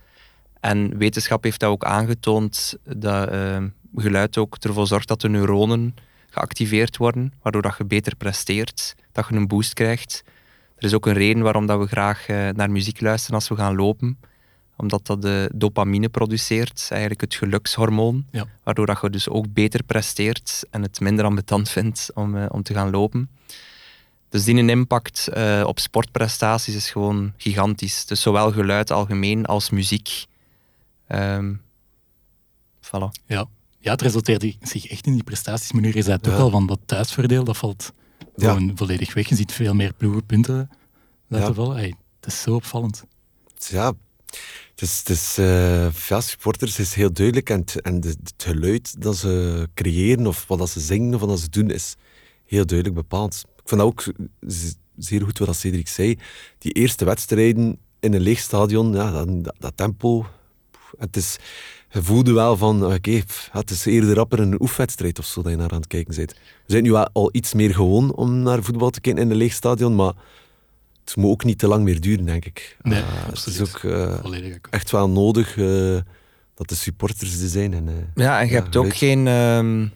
Speaker 3: En wetenschap heeft dat ook aangetoond dat uh, geluid ook ervoor zorgt dat de neuronen geactiveerd worden, waardoor dat je beter presteert, dat je een boost krijgt. Er is ook een reden waarom dat we graag naar muziek luisteren als we gaan lopen omdat dat de dopamine produceert, eigenlijk het gelukshormoon, waardoor dat je dus ook beter presteert en het minder ambetant (laughs) vindt om, uh, om te gaan lopen. Dus die impact uh, op sportprestaties is gewoon gigantisch. Dus zowel geluid algemeen als muziek. Um, voilà.
Speaker 1: Ja. ja, het resulteert zich echt in die prestaties. Maar nu is dat toch wel van dat thuisvoordeel, dat valt gewoon volledig weg. Je ziet veel meer ploegenpunten laten vallen. Hey, het is zo opvallend.
Speaker 2: Ja, dus, het is, uh, ja, supporters is heel duidelijk en, en het geluid dat ze creëren of wat dat ze zingen of wat dat ze doen is heel duidelijk bepaald. Ik vond dat ook zeer goed wat Cedric zei. Die eerste wedstrijden in een leeg stadion, ja, dat, dat, tempo. Het is, je voelde wel van, oké, het is eerder rapper een oefwedstrijd of zo dat je naar aan het kijken bent. We zijn nu al iets meer gewoon om naar voetbal te kijken in een leeg stadion, maar het moet ook niet te lang meer duren, denk ik.
Speaker 1: Nee, uh, Het
Speaker 2: is ook uh, echt wel nodig uh, dat de supporters er zijn. En, eh,
Speaker 3: ja, en je hebt ook geen ehm,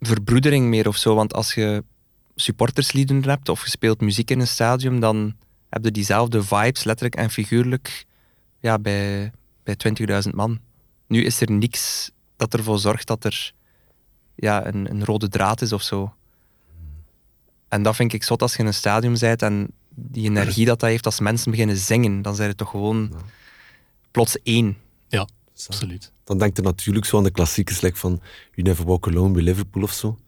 Speaker 3: verbroedering meer of zo. Want als je supporterslieden hebt of je speelt muziek in een stadion, dan heb je diezelfde vibes, letterlijk en figuurlijk, ja, bij, bij 20.000 man. Nu is er niks dat ervoor zorgt dat er ja, een, een rode draad is of zo. En dat vind ik zot als je in een stadion bent en die energie dat dat heeft als mensen beginnen zingen, dan zijn het toch gewoon plots één.
Speaker 1: Ja, absoluut.
Speaker 2: Dan denk je natuurlijk zo aan de klassiekers like van You Never Walk Alone bij Liverpool of zo.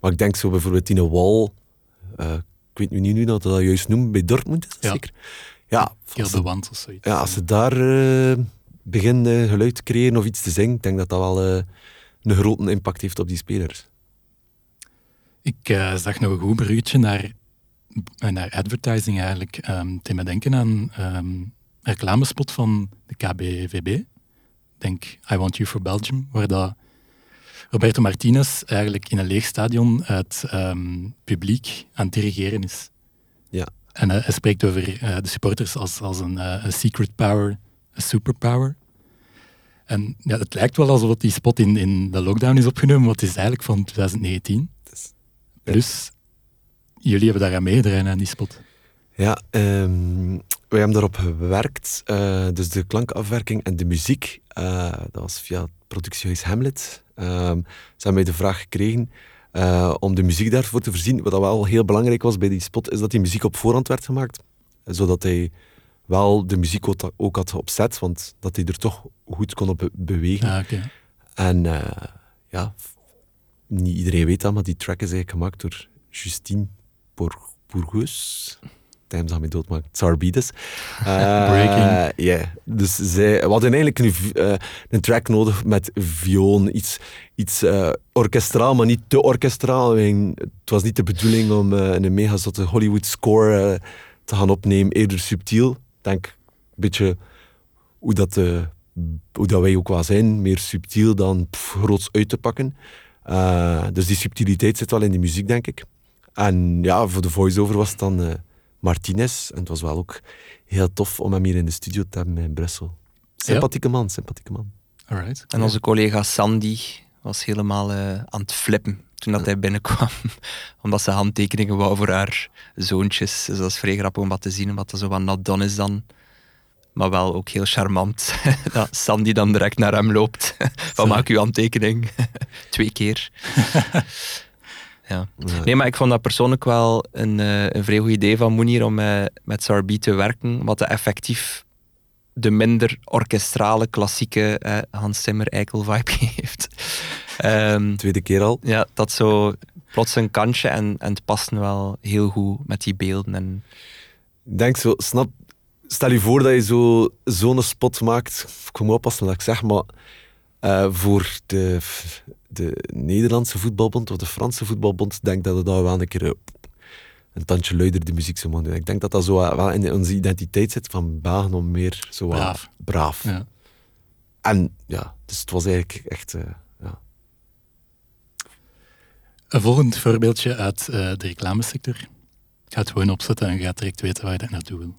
Speaker 2: Maar ik denk zo bijvoorbeeld in een wall, uh, ik weet niet nu dat dat juist noemt, bij Dortmund is dat
Speaker 1: ja.
Speaker 2: zeker? Ja,
Speaker 1: Heel de wand of zoiets.
Speaker 2: Ja, als ze daar uh, beginnen geluid te creëren of iets te zingen, ik denk dat dat wel uh, een grote impact heeft op die spelers.
Speaker 1: Ik uh, zag nog een goed bruggetje naar, naar advertising eigenlijk. Um, te me denken aan um, een reclamespot van de KBVB. Denk I Want You for Belgium, waar dat Roberto Martinez eigenlijk in een leeg stadion het um, publiek aan het dirigeren is.
Speaker 2: Ja.
Speaker 1: En uh, hij spreekt over de supporters als, als een, secret power, superpower. En ja, het lijkt wel alsof die spot in, in de lockdown is opgenomen, maar het is eigenlijk van 2019. Plus, jullie hebben daar aan meegedraaid aan die spot.
Speaker 2: Ja, um, wij hebben daarop gewerkt. Uh, dus de klankafwerking en de muziek. Uh, dat was via het productiehuis Hamlet. Um, ze hebben mij de vraag gekregen uh, om de muziek daarvoor te voorzien. Wat wel heel belangrijk was bij die spot, is dat die muziek op voorhand werd gemaakt. Zodat hij wel de muziek ook had opzet, want dat hij er toch goed kon op bewegen.
Speaker 1: Ah, okay.
Speaker 2: En ja, niet iedereen weet dat, maar die track is eigenlijk gemaakt door Justine Bourgus. Times aan mij doodmaakt. Sarbides. Uh, (laughs)
Speaker 1: Breaking.
Speaker 2: Ja, yeah. dus zij, we hadden eigenlijk een, uh, een track nodig met viool, iets, iets orkestraal, maar niet te orkestraal. Het was niet de bedoeling om een mega zotte Hollywood score te gaan opnemen, eerder subtiel. Ik denk een beetje hoe dat, hoe dat wij ook wel zijn, meer subtiel dan pff, groots uit te pakken. Uh, dus die subtiliteit zit wel in die muziek, denk ik. En ja, voor de voice-over was het dan uh, Martinez. En het was wel ook heel tof om hem hier in de studio te hebben in Brussel. Sympathieke man, sympathieke man.
Speaker 1: Alright.
Speaker 3: En onze collega Sandy was helemaal uh, aan het flippen toen dat hij binnenkwam. (laughs) Omdat ze handtekeningen wou voor haar zoontjes. Dus dat is vrij grappig om wat te zien, omdat dat zo wat nat done is dan. Maar wel ook heel charmant. (laughs) dat Sandy dan direct naar hem loopt. (laughs) Van maak uw handtekening. Twee keer. ja. Nee, maar ik vond dat persoonlijk wel een, uh, een vrij goed idee van Moenier om uh, met Sarbi te werken. Wat de effectief de minder orkestrale, klassieke uh, Hans Zimmer eikel vibe geeft. Um,
Speaker 2: Tweede keer al.
Speaker 3: Ja, dat zo plots een kantje en, en het past wel heel goed met die beelden. En...
Speaker 2: Ik denk zo, snap, stel je voor dat je zo, zo'n spot maakt. Ik moet oppassen wat ik zeg, maar uh, voor de, de Nederlandse voetbalbond of de Franse voetbalbond denk ik dat het daar wel een keer uh, een tandje luider de muziek zou moeten doen. Ik denk dat dat zo uh, wel in onze identiteit zit van Belgen om meer zo
Speaker 1: braaf.
Speaker 2: braaf.
Speaker 1: Ja.
Speaker 2: En ja, dus het was eigenlijk echt.
Speaker 1: Een volgend voorbeeldje uit de reclamesector. Ik ga het gewoon opzetten en gaat direct weten waar je dat naartoe wil.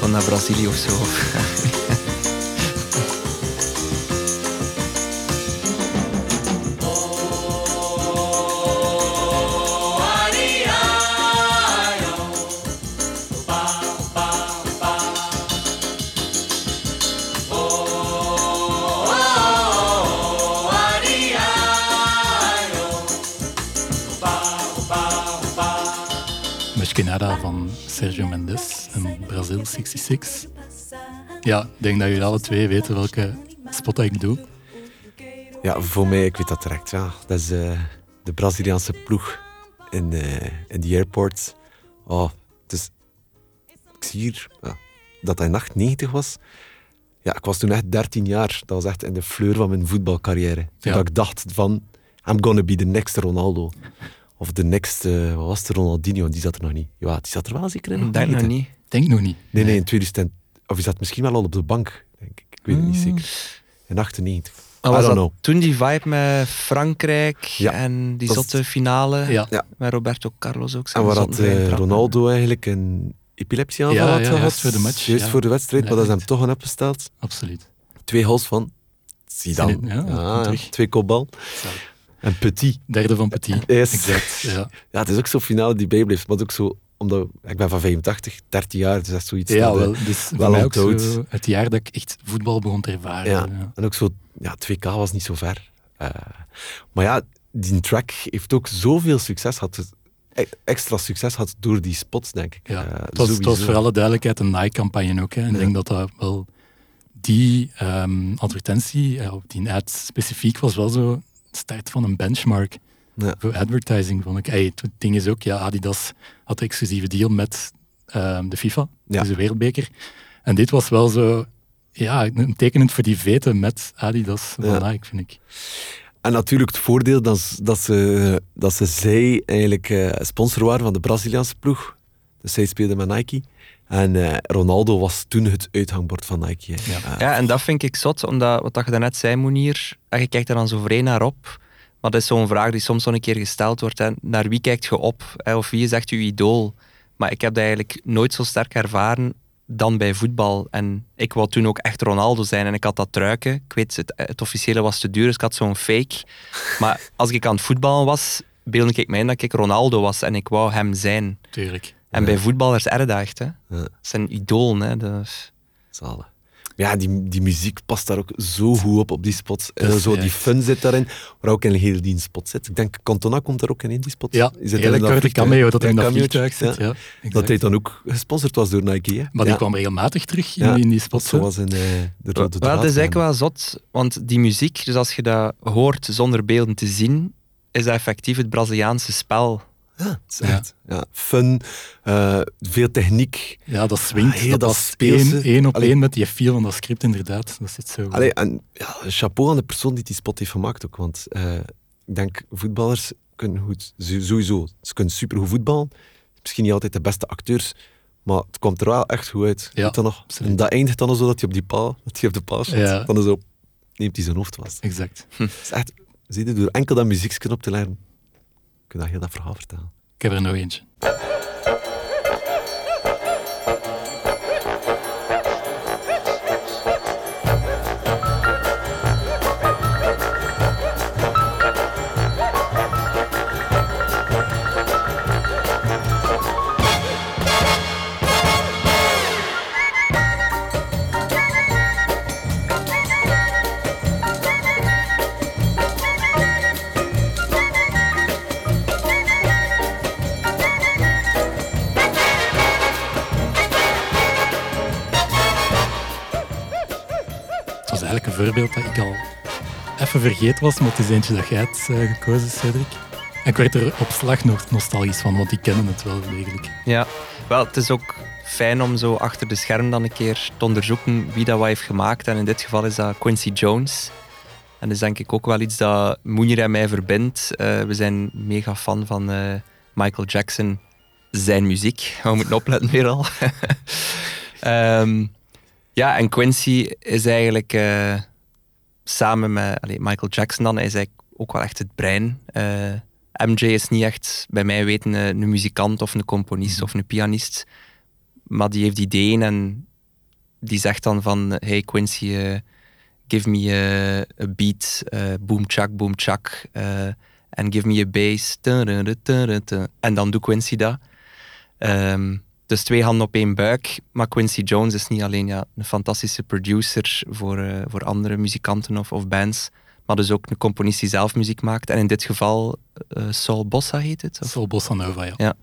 Speaker 3: Van naar Brazilië of zo. (laughs)
Speaker 1: Nada van Sergio Mendes en Brazil 66. Ja, ik denk dat jullie alle twee weten welke spot ik doe.
Speaker 2: Ja, voor mij, ik weet dat direct. Ja. Dat is uh, de Braziliaanse ploeg in, uh, in de airport. Oh, dus, ik zie hier ja, dat hij nacht 90 was. Ja, ik was toen echt 13 jaar. Dat was echt in de fleur van mijn voetbalcarrière. Toen
Speaker 1: Ja.
Speaker 2: ik dacht van, I'm gonna be the next Ronaldo. Of de next, uh, wat was het, Ronaldinho, die zat er nog niet. Ja, die zat er wel zeker in.
Speaker 3: Ik denk nog niet.
Speaker 1: Denk nog niet.
Speaker 2: Nee, nee, in 2000. Of die zat misschien wel al op de bank, denk ik. Ik weet het niet zeker. In 98.
Speaker 3: Maar
Speaker 2: I
Speaker 3: was
Speaker 2: don't
Speaker 3: dat
Speaker 2: know.
Speaker 3: toen die vibe met Frankrijk
Speaker 2: Ja,
Speaker 3: en die
Speaker 2: dat is-
Speaker 3: zotte finale
Speaker 1: Ja.
Speaker 2: Ja.
Speaker 3: met Roberto Carlos ook?
Speaker 2: En waar had eh. Ronaldo eigenlijk een epilepsieaanval
Speaker 1: Ja,
Speaker 2: had
Speaker 1: ja,
Speaker 2: gehad.
Speaker 1: juist voor de match,
Speaker 2: Juist
Speaker 1: ja.
Speaker 2: voor de wedstrijd, maar dat is hem toch aan opgesteld.
Speaker 1: Absoluut.
Speaker 2: Twee goals van Zidane.
Speaker 1: Zidane, ja, terug.
Speaker 2: twee kopbal. En Petit.
Speaker 1: Derde van Petit.
Speaker 2: Yes.
Speaker 1: Exact. (laughs) Ja,
Speaker 2: Ja, het is ook zo'n finale die bijblijft. Maar ook zo, omdat ik ben van 85, 13 jaar, dus dat is zoiets.
Speaker 1: ja
Speaker 2: dat, eh,
Speaker 1: wel. Dus
Speaker 2: wel
Speaker 1: mij ook
Speaker 2: onthoud.
Speaker 1: zo het jaar dat ik echt voetbal begon te ervaren.
Speaker 2: Ja.
Speaker 1: Ja.
Speaker 2: En ook zo, ja, 2K was niet zo ver. Eh, maar ja, die track heeft ook zoveel succes gehad. e- Extra succes gehad door die spots, denk ik.
Speaker 1: Ja,
Speaker 2: Eh,
Speaker 1: het, was, het was
Speaker 2: sowieso.
Speaker 1: voor alle duidelijkheid een Nike-campagne ook. Hè. En ik denk dat dat wel die ehm, advertentie, die ad specifiek, was wel zo start van een benchmark
Speaker 2: Ja.
Speaker 1: voor advertising. Vond ik. Hey, het ding is ook, ja, Adidas had een exclusieve deal met ehm, de FIFA,
Speaker 2: Ja.
Speaker 1: dus de wereldbeker. En dit was wel zo, ja, een tekenend voor die vete met Adidas van
Speaker 2: Ja.
Speaker 1: Nike, vind ik.
Speaker 2: En natuurlijk het voordeel dat, ze- dat, ze, dat ze zij eigenlijk eh, sponsor waren van de Braziliaanse ploeg. Dus zij speelde met Nike. En eh, Ronaldo was toen het uithangbord van Nike.
Speaker 1: Ja.
Speaker 3: Ja, en dat vind ik zot, omdat wat dat je daarnet zei, Monier, en je kijkt er dan zo vreemd naar op. Maar dat is zo'n vraag die soms zo een keer gesteld wordt. Hè. Naar wie kijkt je op? Hè? Of wie is echt je idool? Maar ik heb dat eigenlijk nooit zo sterk ervaren dan bij voetbal. En ik wou toen ook echt Ronaldo zijn en ik had dat truiken. Ik weet, het, het officiële was te duur, dus ik had zo'n fake. Maar als ik aan het voetballen was, beeldde ik mij in dat ik Ronaldo was en ik wou hem zijn.
Speaker 1: Tuurlijk.
Speaker 3: En bij voetballers erg dat echt, hè.
Speaker 2: Ja.
Speaker 3: Dat zijn idool, hè. Dus...
Speaker 2: Zalig. Ja, die, die muziek past daar ook zo goed op, op die spots. En
Speaker 1: Dat is
Speaker 2: zo die fun zit daarin, waar ook in heel die spot zit. Ik denk, Cantona komt daar ook in, in die spot.
Speaker 1: Ja,
Speaker 2: Is het
Speaker 1: hele
Speaker 2: dat
Speaker 1: korte cameo dat
Speaker 2: Ja,
Speaker 1: in dat vliegtuig zit.
Speaker 2: Ja.
Speaker 1: Ja.
Speaker 2: Dat hij dan ook gesponsord was door Nike. Hè?
Speaker 1: Maar die
Speaker 2: Ja.
Speaker 1: kwam regelmatig terug in,
Speaker 2: Ja,
Speaker 1: in die spots. hè.
Speaker 2: Zoals in eh, de Rode
Speaker 3: het is eigenlijk wel zot, want die muziek, dus als je dat hoort zonder beelden te zien, is dat effectief het Braziliaanse spel.
Speaker 2: Ja, het is echt, ja. Fun, eh, veel techniek.
Speaker 1: Ja, dat swingt.
Speaker 2: Ah,
Speaker 1: dat
Speaker 2: speelse.
Speaker 1: één, op één met die feel van dat script, inderdaad. Dat zit zo.
Speaker 2: Allee, en ja, chapeau aan de persoon die die spot heeft gemaakt ook. Want eh, ik denk, voetballers kunnen goed, sowieso, ze kunnen supergoed voetballen. Misschien niet altijd de beste acteurs, maar het komt er wel echt goed uit.
Speaker 1: Ja,
Speaker 2: dat nog?
Speaker 1: absoluut.
Speaker 2: En dat eindigt dan zo dat hij op die paal, dat hij op de paal staat.
Speaker 1: Ja.
Speaker 2: Dan zo, neemt hij zijn hoofd vast.
Speaker 1: Exact.
Speaker 2: Het is echt, zie je, door enkel dat muziekje op te leren, kun je dat heel dat verhaal vertellen.
Speaker 1: Ik heb er nog eentje. Het was eigenlijk een voorbeeld dat ik al even vergeten was, maar het is eentje dat jij hebt eh, gekozen, Cedric. En ik werd er op slag nog nostalgisch van, want die kennen het wel degelijk.
Speaker 3: Ja, wel, het is ook fijn om zo achter de scherm dan een keer te onderzoeken wie dat wat heeft gemaakt. En in dit geval is dat Quincy Jones. En dat is denk ik ook wel iets dat Moenier en mij verbindt. Eh, we zijn mega fan van eh, Michael Jackson, zijn muziek. We moeten opletten weer al. (laughs) Ehm, ja, en Quincy is eigenlijk eh, samen met allee, Michael Jackson dan, hij is eigenlijk ook wel echt het brein. Eh, MJ is niet echt, bij mij weten, eh, een muzikant of een componist of een pianist. Maar die heeft ideeën en die zegt dan van... Hey Quincy, give me a, a beat, boom chak, boom chak. En give me a bass. En dan doet Quincy dat. Ehm, dus twee handen op één buik. Maar Quincy Jones is niet alleen ja, een fantastische producer voor, eh, voor andere muzikanten of, of bands, maar dus ook een componist die zelf muziek maakt. En in dit geval eh Saul Bossa heet het. Of?
Speaker 1: Sol Bossa Nova, ja.
Speaker 3: Ja.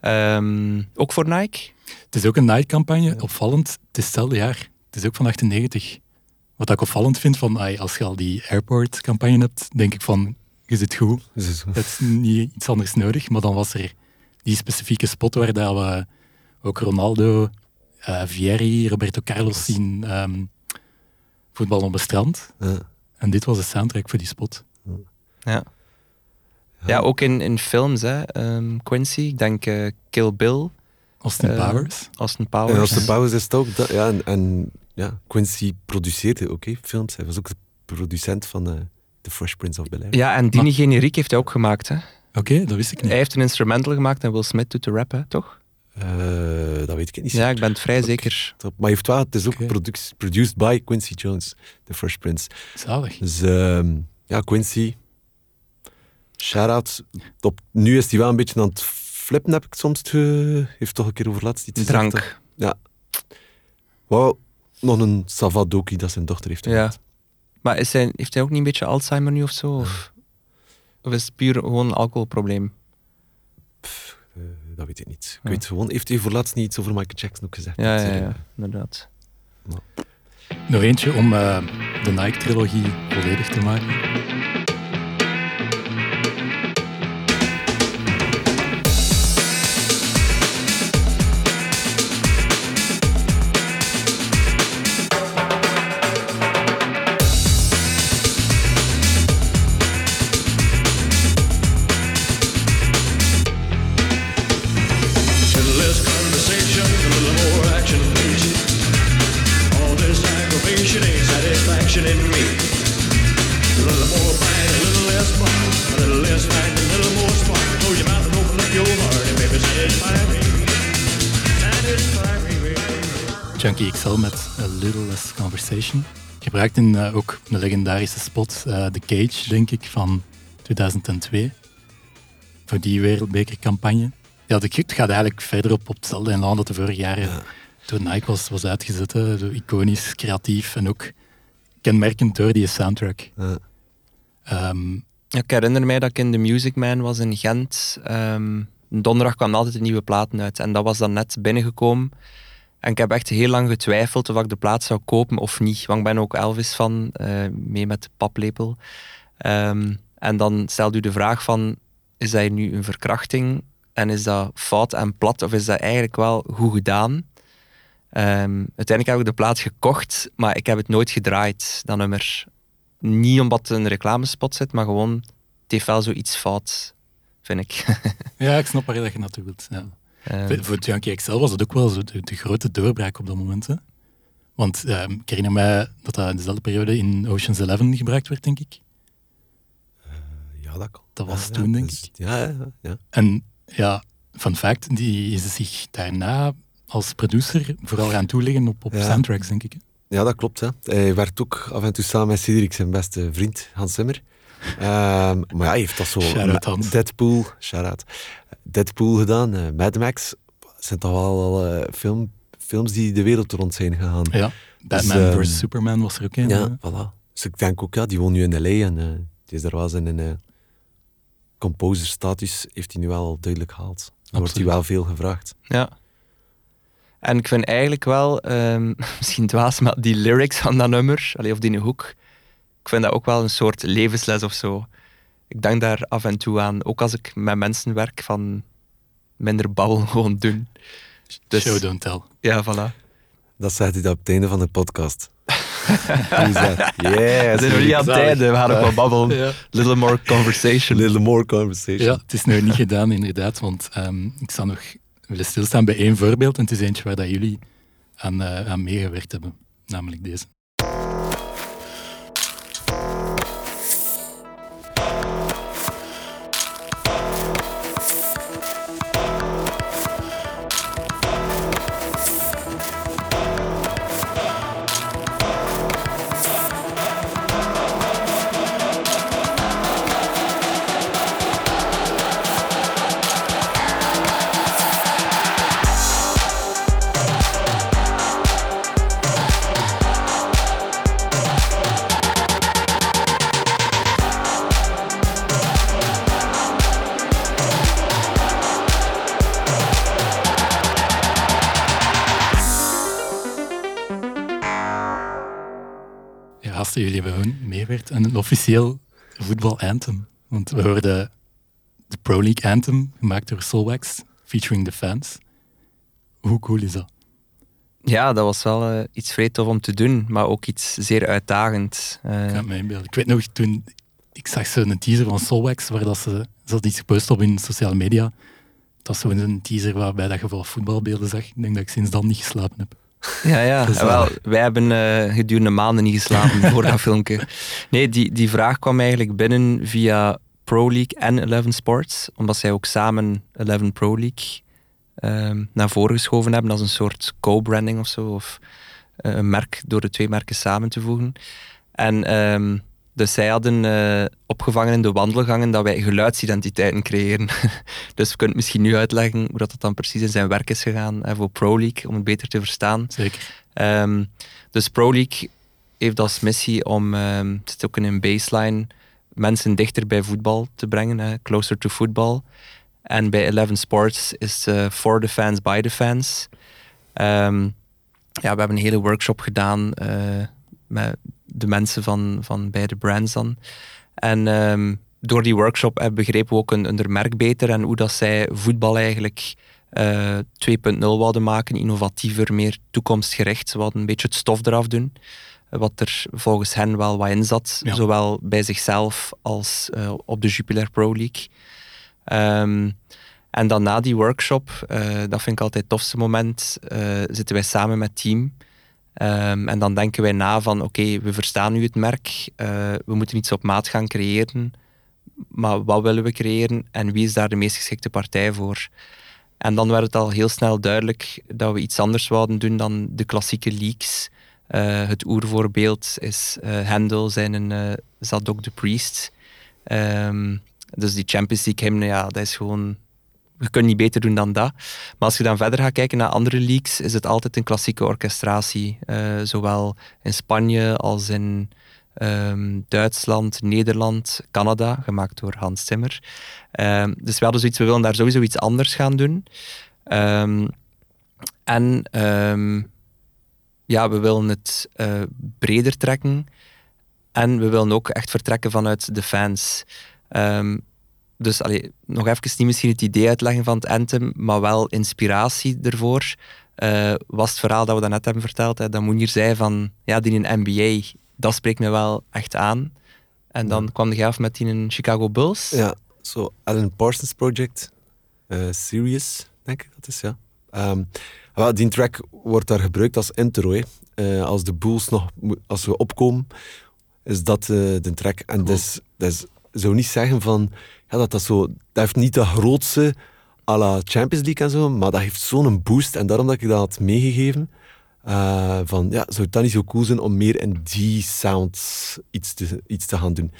Speaker 3: Ehm, ook voor Nike.
Speaker 1: Het is ook een Nike-campagne, opvallend. Het is hetzelfde jaar. Het is ook van 98. Wat ik opvallend vind, van, ai, als je al die airport-campagne hebt, denk ik van, je zit goed. Het is niet iets anders nodig. Maar dan was er die specifieke spot waar dat we ook Ronaldo, eh Vieri, Roberto Carlos zien ehm, voetbal op het strand.
Speaker 2: Ja.
Speaker 1: En dit was de soundtrack voor die spot.
Speaker 3: Ja. Ja, ook in, in films, hè. Ehm, Quincy. Ik denk eh, Kill Bill,
Speaker 1: Austin
Speaker 3: Eh,
Speaker 1: Powers.
Speaker 3: Austin
Speaker 2: En
Speaker 3: Powers.
Speaker 2: is het ook dat, ja, en, en ja, Quincy produceerde ook hè, films. Hij was ook de producent van eh, The Fresh Prince of Bel-Air.
Speaker 3: Ja, en Dini Generiek heeft hij ook gemaakt, hè.
Speaker 1: Oké, dat wist ik niet.
Speaker 3: Hij heeft een instrumental gemaakt en Will Smith doet de rap, hè, toch?
Speaker 2: Uh, dat weet ik niet.
Speaker 3: Ja, ik ben het vrij zeker.
Speaker 2: Maar heeft wel, het is ook okay. produced, produced by Quincy Jones, The Fresh Prince.
Speaker 1: Zalig.
Speaker 2: Dus uh, ja, Quincy, shout-out. Nu is hij wel een beetje aan het flippen, heb ik soms heeft toch een keer over laatst iets
Speaker 3: Drank.
Speaker 2: Gezegd, ja. Wauw, nog een Savadoki dat zijn dochter heeft
Speaker 3: Ja. Maar is hij, heeft hij ook niet een beetje Alzheimer nu of zo? Of, of is het puur gewoon een alcoholprobleem?
Speaker 2: Dat weet ik niet. Ik ja. weet gewoon, heeft hij voor laatst niet iets over Michael Jackson ook gezegd?
Speaker 3: Ja, ja, ja, inderdaad.
Speaker 1: Nou. Nog eentje om uh, de Nike-trilogie volledig te maken. Junkie XL met A Little Less Conversation. Gebruikt in uh, ook een legendarische spot, uh, The Cage, denk ik, van 2002. Voor die wereldbekercampagne. Ja, de het gaat eigenlijk verder op, op hetzelfde en dat de vorige jaren ja. door Nike was, was uitgezet. Iconisch, creatief en ook kenmerkend door die soundtrack.
Speaker 2: Ja.
Speaker 3: Um, ja, ik herinner mij dat ik in de Music Man was in Gent. Um, donderdag kwam altijd een nieuwe platen uit. En dat was dan net binnengekomen. En ik heb echt heel lang getwijfeld of ik de plaat zou kopen of niet. Want ik ben ook Elvis van, uh, mee met de paplepel. Um, en dan stelt u de vraag van, is dat nu een verkrachting? En is dat fout en plat? Of is dat eigenlijk wel goed gedaan? Um, uiteindelijk heb ik de plaat gekocht, maar ik heb het nooit gedraaid, dat nummer. Niet omdat het een reclamespot zit, maar gewoon, het heeft wel zoiets fout, vind ik. (laughs)
Speaker 1: ja, ik snap waar je naartoe wilt. Ja. Um, voor Junkie XL was het ook wel zo de, de grote doorbraak op dat moment. Hè? Want um, ik herinner mij dat dat in dezelfde periode in Ocean's Eleven gebruikt werd, denk ik.
Speaker 2: Uh, ja, dat kan.
Speaker 1: Dat was
Speaker 2: ja,
Speaker 1: toen, denk
Speaker 2: dus,
Speaker 1: ik.
Speaker 2: Ja, ja, ja.
Speaker 1: En ja, fun fact, die is zich daarna als producer vooral gaan toeleggen op, op
Speaker 2: Ja.
Speaker 1: soundtracks, denk ik. hè.
Speaker 2: Ja, dat klopt. Hè. Hij werkt ook af en toe samen met Cedric, zijn beste vriend, Hans Zimmer. Ehm, maar ja, hij heeft dat zo...
Speaker 1: Hans.
Speaker 2: Deadpool, shout-out. Deadpool gedaan, eh, Mad Max. zijn toch wel al eh, film, films die de wereld rond zijn gegaan.
Speaker 1: Ja, Batman
Speaker 2: ehm,
Speaker 1: vs. Superman was er ook in.
Speaker 2: Ja,
Speaker 1: hè.
Speaker 2: voilà. Dus ik denk ook, ja, die woont nu in L.A. en eh, die is daar wel zijn een uh, composer-status heeft hij nu wel al duidelijk gehaald. Dan wordt hij wel veel gevraagd.
Speaker 3: Ja. En ik vind eigenlijk wel, ehm, (laughs) misschien dwaas, maar die lyrics van dat nummer, allee, of die hoek, ik vind dat ook wel een soort levensles of zo. Ik denk daar af en toe aan, ook als ik met mensen werk, van minder babbel (laughs) gewoon doen. Dus-
Speaker 1: Show don't tell.
Speaker 3: Ja, voilà.
Speaker 2: Dat zegt hij dat op het einde van de podcast. (laughs) Yes.
Speaker 3: We zijn nog niet aan het einde, we gaan nog wel babbelen. (laughs)
Speaker 1: Ja.
Speaker 3: Little more conversation.
Speaker 2: Little more conversation.
Speaker 1: Ja, het is nu niet gedaan, inderdaad. Want ehm, ik zou nog willen stilstaan bij één voorbeeld. En het is eentje waar dat jullie aan, eh, aan meegewerkt hebben. Namelijk deze. Hebben gewoon meegewerkt aan een officieel voetbal anthem. Want we hoorden de Pro League anthem, gemaakt door Solwax, featuring the fans. Hoe cool is dat?
Speaker 3: Ja, dat was wel eh, iets vrij tof om te doen, maar ook iets zeer uitdagend. Eh,
Speaker 1: Ik kan me inbeelden. Ik weet nog, toen ik zag zo'n teaser van Solwax, waar dat ze, ze had iets gepost op in sociale media. Dat was zo'n teaser waarbij dat je vooral voetbalbeelden zag. Ik denk dat ik sinds dan niet geslapen heb.
Speaker 3: Ja, ja. Wel, wij hebben eh, gedurende maanden niet geslapen voor dat (laughs) filmpje. Nee, die, die vraag kwam eigenlijk binnen via Pro League en Eleven Sports, omdat zij ook samen Eleven Pro League ehm, naar voren geschoven hebben als een soort co-branding of zo. Of een merk door de twee merken samen te voegen. En ehm, dus zij hadden uh, opgevangen in de wandelgangen dat wij geluidsidentiteiten creëren. (laughs) dus we kunnen misschien nu uitleggen hoe dat, dan precies in zijn werk is gegaan hè, voor Pro League, om het beter te verstaan.
Speaker 1: Zeker.
Speaker 3: Um, dus Pro League heeft als missie om, um, het zit ook in een baseline, mensen dichter bij voetbal te brengen, hè, closer to football. En bij Eleven Sports is uh, for the fans, by the fans. Um, ja, we hebben een hele workshop gedaan uh, met de mensen van, van beide brands dan. En um, door die workshop hebben begrepen we ook een, een merk beter en hoe dat zij voetbal eigenlijk uh, 2.0 wilden maken, innovatiever, meer toekomstgericht. Ze wilden een beetje het stof eraf doen, wat er volgens hen wel wat in zat, zowel bij zichzelf als uh, op de Jupiler Pro League. Um, en dan na die workshop, uh, dat vind ik altijd het tofste moment, zitten wij samen met team Um, en dan denken wij na van oké, we verstaan nu het merk, uh, we moeten iets op maat gaan creëren, maar wat willen we creëren en wie is daar de meest geschikte partij voor? En dan werd het al heel snel duidelijk dat we iets anders wouden doen dan de klassieke leaks. Uh, het oervoorbeeld is uh, Handel zijn een uh, Zadok the Priest. Um, dus die Champions League hymne, ja, dat is gewoon we kunnen niet beter doen dan dat. Maar als je dan verder gaat kijken naar andere leagues, is het altijd een klassieke orchestratie. Uh, zowel in Spanje als in um, Duitsland, Nederland, Canada, gemaakt door Hans Zimmer. Um, dus we zoiets, we willen daar sowieso iets anders gaan doen. Um, en ja, we willen het uh, breder trekken. En we willen ook echt vertrekken vanuit de fans. Dus allee, nog even niet misschien het idee uitleggen van het Anthem, maar wel inspiratie ervoor. Uh, was het verhaal dat we daarnet hebben verteld, hè, dat Moenier zei van, ja, die in NBA, dat spreekt me wel echt aan. En dan kwam de af met die in Chicago Bulls.
Speaker 2: Ja, zo so Alan Parsons Project, uh, Serious, denk ik dat is, ja. Um, well, die track wordt daar gebruikt als intro. Uh, als de Bulls nog, als we opkomen, is dat de track. En cool. dus, dus zou niet zeggen van ja, dat, dat, zo, dat heeft niet de grootste à la Champions League en zo, maar dat heeft zo'n boost. En daarom dat ik dat had meegegeven. Uh, van, ja, zou het dan niet zo cool zijn om meer in die sounds iets te, iets te gaan doen?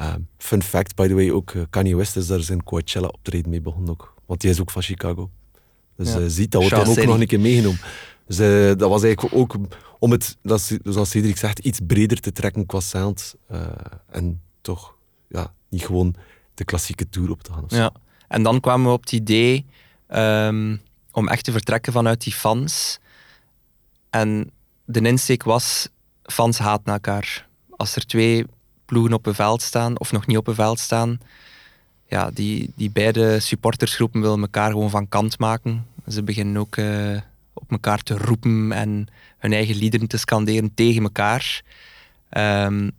Speaker 2: Uh, fun fact, by the way, ook uh, Kanye West is daar zijn Coachella optreden mee begonnen ook. Want die is ook van Chicago. Dus ja. ziet, dat wordt dan ook nog een keer meegenomen. Dus dat was eigenlijk ook om het, zoals Cedric zegt, iets breder te trekken qua sound. en toch, ja, niet gewoon de klassieke tour op te gaan.
Speaker 3: Ja. En dan kwamen we op het idee ehm, om echt te vertrekken vanuit die fans. En de insteek was, fans haten elkaar. Als er twee ploegen op een veld staan, of nog niet op een veld staan, ja, die, die beide supportersgroepen willen elkaar gewoon van kant maken. Ze beginnen ook uh, op elkaar te roepen en hun eigen liederen te scanderen tegen elkaar. Um,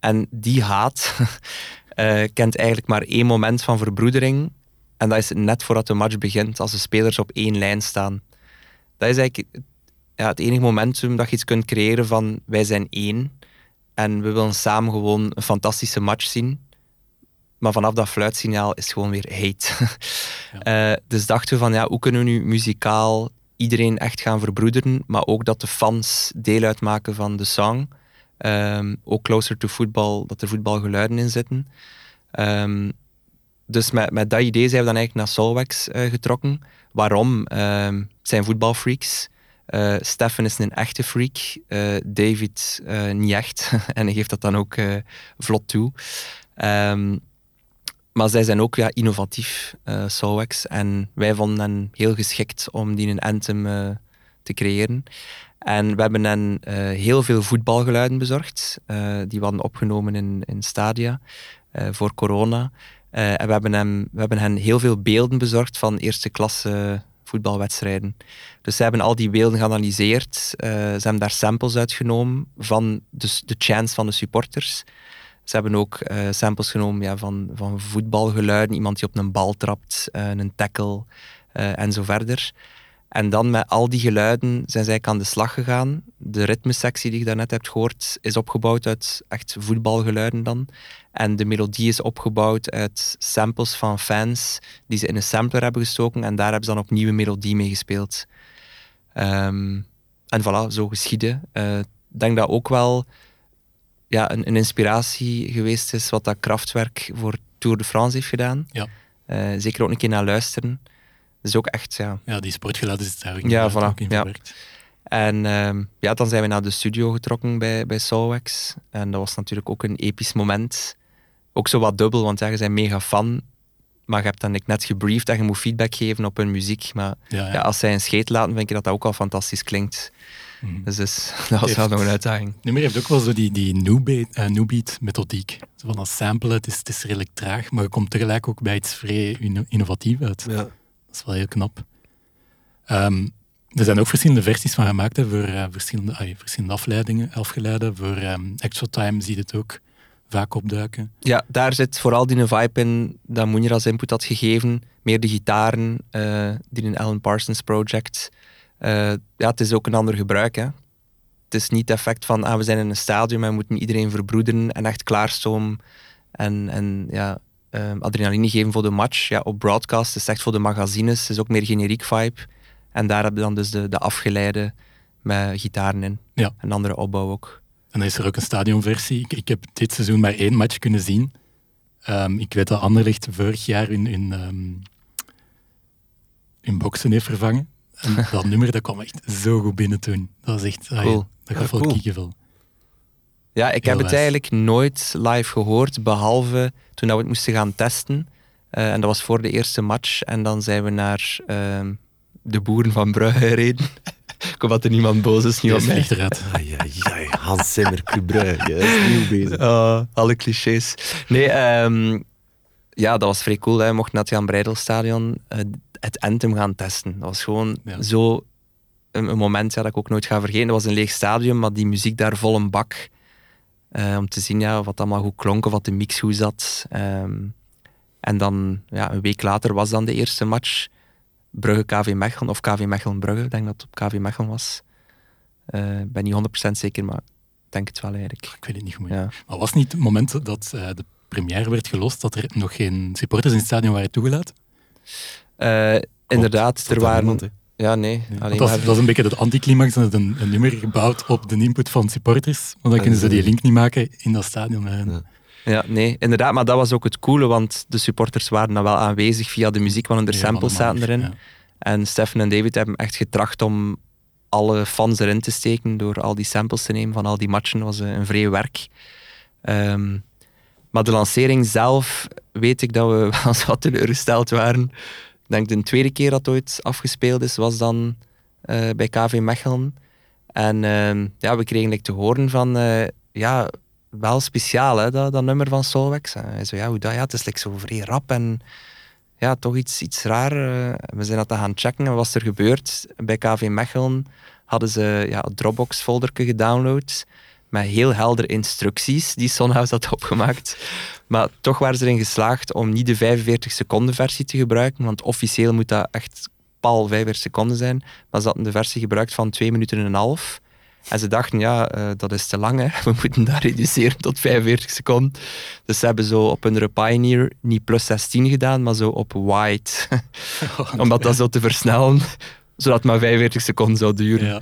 Speaker 3: en die haat (laughs) uh, kent eigenlijk maar één moment van verbroedering. En dat is net voordat de match begint, als de spelers op één lijn staan. Dat is eigenlijk ja, het enige momentum dat je iets kunt creëren van wij zijn één. En we willen samen gewoon een fantastische match zien. Maar vanaf dat fluitsignaal is gewoon weer hate. (laughs) Uh, dus dachten we van ja, hoe kunnen we nu muzikaal iedereen echt gaan verbroederen, maar ook dat de fans deel uitmaken van de song. Um, ook closer to football, dat er voetbalgeluiden in zitten. Um, dus met, met dat idee zijn we dan eigenlijk naar Solwax uh, getrokken. Waarom? Um, zijn voetbalfreaks. Uh, Stefan is een echte freak. Uh, David niet echt. (laughs) en hij geeft dat dan ook vlot toe. maar zij zijn ook ja, innovatief, uh, Solwax. En wij vonden hen heel geschikt om die een anthem te creëren. En we hebben hen uh, heel veel voetbalgeluiden bezorgd. Uh, die hadden opgenomen in, in stadia uh, voor corona. en we hebben, hem, we hebben hen heel veel beelden bezorgd van eerste klasse voetbalwedstrijden. Dus ze hebben al die beelden geanalyseerd. ze hebben daar samples uitgenomen van de, de chants van de supporters. Ze hebben ook samples genomen ja, van, van voetbalgeluiden. Iemand die op een bal trapt, een tackle en zo verder. En dan met al die geluiden zijn zij aan de slag gegaan. De ritmesectie die je daarnet hebt gehoord is opgebouwd uit echt voetbalgeluiden dan. En de melodie is opgebouwd uit samples van fans die ze in een sampler hebben gestoken en daar hebben ze dan opnieuw een melodie mee gespeeld. Ehm, en voilà, zo geschieden. Eh, ik denk dat ook wel ja, een, een, inspiratie geweest is wat dat Kraftwerk voor Tour de France heeft gedaan.
Speaker 1: Ja.
Speaker 3: Uh, zeker ook een keer naar luisteren. Dus ook echt, ja.
Speaker 1: Ja, die sportgeluiden is daar ook,
Speaker 3: ja, voilà,
Speaker 1: ook in
Speaker 3: ja.
Speaker 1: verwerkt.
Speaker 3: En um, ja, dan zijn we naar de studio getrokken bij, bij Soulwax. En dat was natuurlijk ook een episch moment. Ook zo wat dubbel, want ja, je bent mega fan. Maar je hebt dan net gebriefd dat je moet feedback geven op hun muziek. Maar
Speaker 1: Ja, ja.
Speaker 3: ja, als zij een scheet laten, vind ik dat dat ook al fantastisch klinkt.
Speaker 1: Mhm.
Speaker 3: Dus, dus (laughs) dat was wel nog een uitdaging.
Speaker 1: nummer heeft ook wel zo die, die new beat, eh, new beat methodiek. Zo van dat samplen, het is, het is redelijk traag, maar je komt tegelijk ook bij iets vrij inno- innovatief uit.
Speaker 2: Ja.
Speaker 1: Dat is wel heel knap. Ehm, er zijn ook verschillende versies van gemaakt hè, voor eh, verschillende, ai, verschillende afleidingen, afgeleiden. Voor Extra Time zie je het ook vaak opduiken.
Speaker 3: Ja, daar zit vooral die vibe in dat Moenier als input had gegeven. Meer de gitaren, eh, die in Alan Parsons Project. Eh, ja, het is ook een ander gebruik. Het is niet het effect van ah, we zijn in een stadium en moeten iedereen verbroederen en echt klaarstomen en, en ja, eh, adrenaline geven voor de match. Ja, op broadcast is echt voor de magazines, het is ook meer generiek vibe. En daar heb je dan dus de, de afgeleide met gitaren in.
Speaker 1: Ja.
Speaker 3: Een andere opbouw ook.
Speaker 1: En dan is er ook een stadionversie. Ik, ik heb dit seizoen maar één match kunnen zien. Ehm, ik weet dat Anderlecht vorig jaar hun, hun, ehm, hun boksen heeft vervangen. En (laughs) dat nummer dat kwam echt zo goed binnen toen. Dat is echt... ah,
Speaker 3: Cool.
Speaker 1: dat gaf wel
Speaker 2: cool.
Speaker 3: Ja, ik
Speaker 1: Heel
Speaker 3: heb het eigenlijk nooit live gehoord, behalve toen dat we het moesten gaan testen. Eh, en dat was voor de eerste match. En dan zijn we naar ehm, de boeren van Brugge gereden. (laughs) ik hoop dat er niemand boos is, niet op mij.
Speaker 1: eruit.
Speaker 2: Ai, ai, ai. Hans Zimmer, Brugge. Ja, is nieuw bezig. (laughs)
Speaker 3: Oh, alle clichés. Nee, ehm, ja, dat was vrij cool. Hè. We mochten naar het Jan Breidelstadion eh, het Anthem gaan testen. Dat was gewoon
Speaker 1: Ja.
Speaker 3: zo een, een moment ja, dat ik ook nooit ga vergeten. Het was een leeg stadion, maar die muziek daar vol een bak. Eh, om te zien ja, het allemaal goed klonk, of wat de mix goed zat. Ehm, en dan, ja, een week later was dan de eerste match. Brugge KV Mechelen, of KV Mechelen Brugge. Ik denk dat het op KV Mechelen was. Eh, Ik ben niet 100% zeker, maar ik denk het wel eigenlijk.
Speaker 1: Ik weet het niet goed.
Speaker 3: Ja.
Speaker 1: Maar was niet het moment dat eh, de première werd gelost dat er nog geen supporters in het stadion waren toegelaten?
Speaker 3: Inderdaad, er waren...
Speaker 2: niemand?
Speaker 3: Ja, nee. Alleen
Speaker 1: dat, is,
Speaker 3: maar...
Speaker 1: dat is een beetje de anticlimax. Dat is een, een nummer gebouwd op de input van supporters. Want dan
Speaker 2: En
Speaker 1: kunnen ze die link niet maken in dat stadion.
Speaker 2: Ja.
Speaker 3: Ja, nee, inderdaad. Maar dat was ook het coole, want de supporters waren dan wel aanwezig via de muziek, want er samples zaten erin.
Speaker 1: ja.
Speaker 3: En Stefan en David hebben echt getracht om alle fans erin te steken door al die samples te nemen van al die matchen. Dat was eh, een vrij werk. Ehm, maar de lancering zelf weet ik dat we (laughs) wel wat teleurgesteld waren. Denk de tweede keer dat ooit afgespeeld is, was dan eh, bij KV Mechelen. En ehm, ja, we kregen like, te horen van, eh, ja, wel speciaal hè, dat, dat nummer van Solvex. En zo, ja, hoe dat? Ja, het is like, zo vrij rap en ja, toch iets, iets raar. eh. we zijn dat gaan checken en wat is er gebeurd. Bij KV Mechelen hadden ze ja, een Dropbox-folderke gedownload met heel heldere instructies die Sonhouse had opgemaakt. Maar toch waren ze erin geslaagd om niet de 45 seconden versie te gebruiken, want officieel moet dat echt pal 45 seconden zijn. Maar ze hadden de versie gebruikt van 2 minuten en een half. En ze dachten, ja, eh, dat is te lang, hè. (laughs) we moeten dat reduceren tot 45 seconden. Dus ze hebben zo op hun Pioneer niet plus 16 gedaan, maar zo op wide. (laughs) Om dat zo te versnellen, zodat het maar 45 seconden zou duren.
Speaker 1: Ja.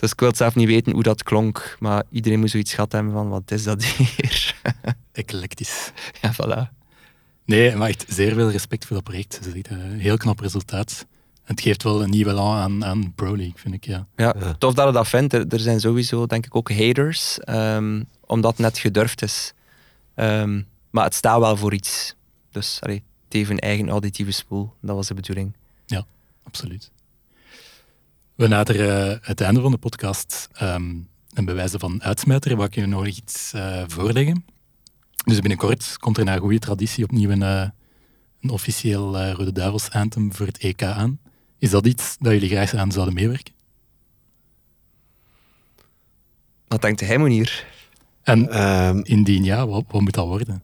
Speaker 3: Dus ik wil zelf niet weten hoe dat klonk, maar iedereen moet zoiets gehad hebben van, wat is dat hier? (laughs)
Speaker 1: Eclectisch.
Speaker 3: ja, voilà.
Speaker 1: Nee, maar echt zeer veel respect voor dat project. Het is echt een heel knap resultaat. En het geeft wel een nieuwe elan aan, aan Pro League, vind ik. Ja.
Speaker 3: Ja,
Speaker 2: Ja.
Speaker 3: tof dat je dat vindt. Er, er zijn sowieso, denk ik, ook haters, ehm, omdat het net gedurfd is. Ehm, maar het staat wel voor iets. Dus allee, het heeft een eigen auditieve spoel. Dat was de bedoeling.
Speaker 1: Absoluut. We naderen eh, het einde van de podcast. ehm en bij wijze van uitsmijter wil ik je nog iets eh, voorleggen. Dus binnenkort komt er naar goede traditie opnieuw een, eh, een officieel eh, Rode Duivels anthem voor het EK aan. Is dat iets dat jullie graag aan zouden meewerken?
Speaker 3: Wat denkt hij, Monier?
Speaker 1: En
Speaker 2: Ehm,
Speaker 1: indien ja, wat, wat moet dat worden?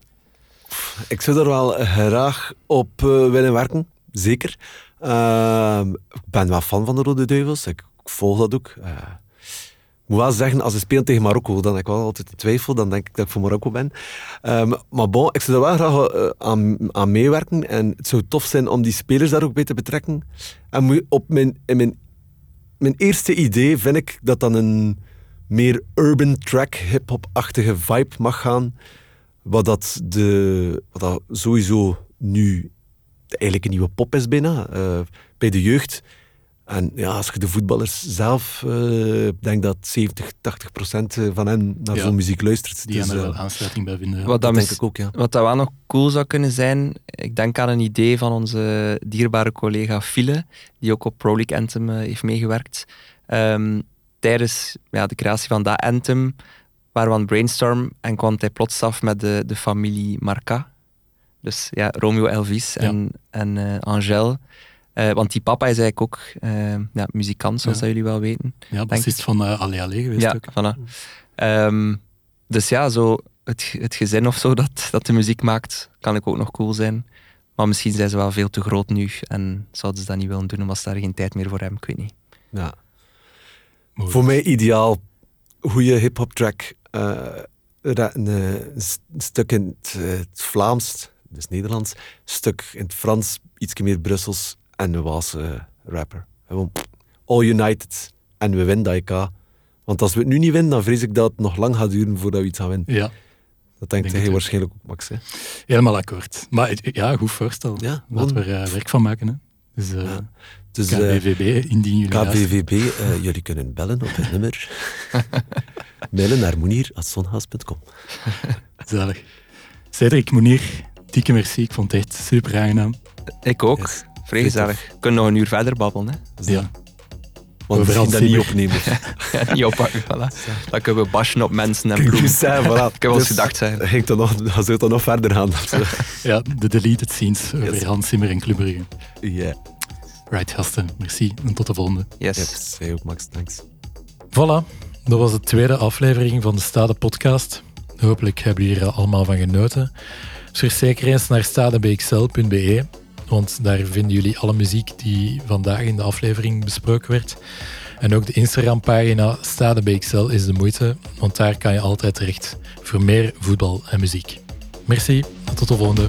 Speaker 2: ik zou er wel graag op willen werken, zeker. Ehm, ik ben wel fan van de Rode Duivels. Ik, volg dat ook. Uh, ik moet wel zeggen, als ze spelen tegen Marokko, dan heb ik wel altijd twijfel. Dan denk ik dat ik voor Marokko ben. Um, maar bon, ik zou daar wel graag uh, aan, aan, meewerken. En het zou tof zijn om die spelers daar ook bij te betrekken. En op mijn, in mijn, mijn eerste idee vind ik dat dan een meer urban track, hip-hop-achtige vibe mag gaan. Wat dat, de, wat dat sowieso nu eigenlijk een nieuwe pop is bijna, uh, bij de jeugd. En ja, als je de voetballers zelf, uh, denk dat 70, 80 procent van hen naar ja, zo'n muziek luistert.
Speaker 1: Die dus, er wel aansluiting bij vinden.
Speaker 3: Wat dat, denk ik ook, ja. Wat dat wel nog cool zou kunnen zijn, ik denk aan een idee van onze dierbare collega File, die ook op Pro League Anthem uh, heeft meegewerkt. Um, tijdens ja, de creatie van dat anthem waren we aan brainstorm en kwam hij plots af met de, de familie Marca. Dus ja, Romeo Elvis en, en uh, Angèle. Uh, want die papa is eigenlijk ook uh, ja, muzikant, zoals ja. jullie wel weten.
Speaker 1: Ja, bassist van uh, Allee Allee geweest
Speaker 3: ja,
Speaker 1: ook.
Speaker 3: Voilà. Um, dus ja, zo het, het gezin of zo (laughs) dat, dat de muziek maakt, kan ik ook nog cool zijn. Maar misschien zijn ze wel veel te groot nu en zouden ze dat niet willen doen omdat ze daar geen tijd meer voor hebben, ik weet niet.
Speaker 2: Ja. Voor mij ideaal. Goede hip-hop track. Uh, een, een, stuk in het, het, Vlaams, dus Nederlands. stuk in het Frans, iets meer Brussels. En een Waalse rapper. Gewoon all united. En we winnen dat EK. Want als we het nu niet winnen, dan vrees ik dat het nog lang gaat duren voordat we iets gaan winnen.
Speaker 1: Ja.
Speaker 2: Dat denkt hij waarschijnlijk ook, Max. Hè?
Speaker 1: Helemaal akkoord. Maar ja, goed voorstel. Ja, Laten we er uh, werk van maken. Hè. Dus, uh, ja. Dus, KVVB, indien jullie
Speaker 2: KVVB, uh, jullie kunnen bellen op het nummer. (laughs) Mailen naar monier.zonhaas.com.
Speaker 1: Zalig. Cedric, Monier, dikke merci. Ik vond het echt super aangenaam.
Speaker 3: Ik ook. Yes. Vrij gezellig. We kunnen nog een uur verder babbelen. Hè?
Speaker 1: Ja.
Speaker 2: Want we gaan dat niet opnemen. (laughs)
Speaker 3: ja, niet oppakken, voilà. Dan kunnen we bashen op mensen en bloemen.
Speaker 2: Zijn, voilà.
Speaker 3: Ik heb wel eens dus gedacht zijn.
Speaker 2: Ging dan nog, dan zou het nog verder gaan. (laughs)
Speaker 1: ja, de deleted scenes over yes. Hans Zimmer en Club
Speaker 2: Ja. Yeah.
Speaker 1: Right, gasten. Merci en tot de volgende.
Speaker 3: Yes.
Speaker 2: ook, Max. Thanks.
Speaker 1: Voilà. Dat was de tweede aflevering van de Stade podcast. Hopelijk hebben jullie er allemaal van genoten. Surf zeker eens naar stadebxl.be, want daar vinden jullie alle muziek die vandaag in de aflevering besproken werd. En ook de Instagram-pagina StadeBXL is de moeite, want daar kan je altijd terecht voor meer voetbal en muziek. Merci, tot de volgende.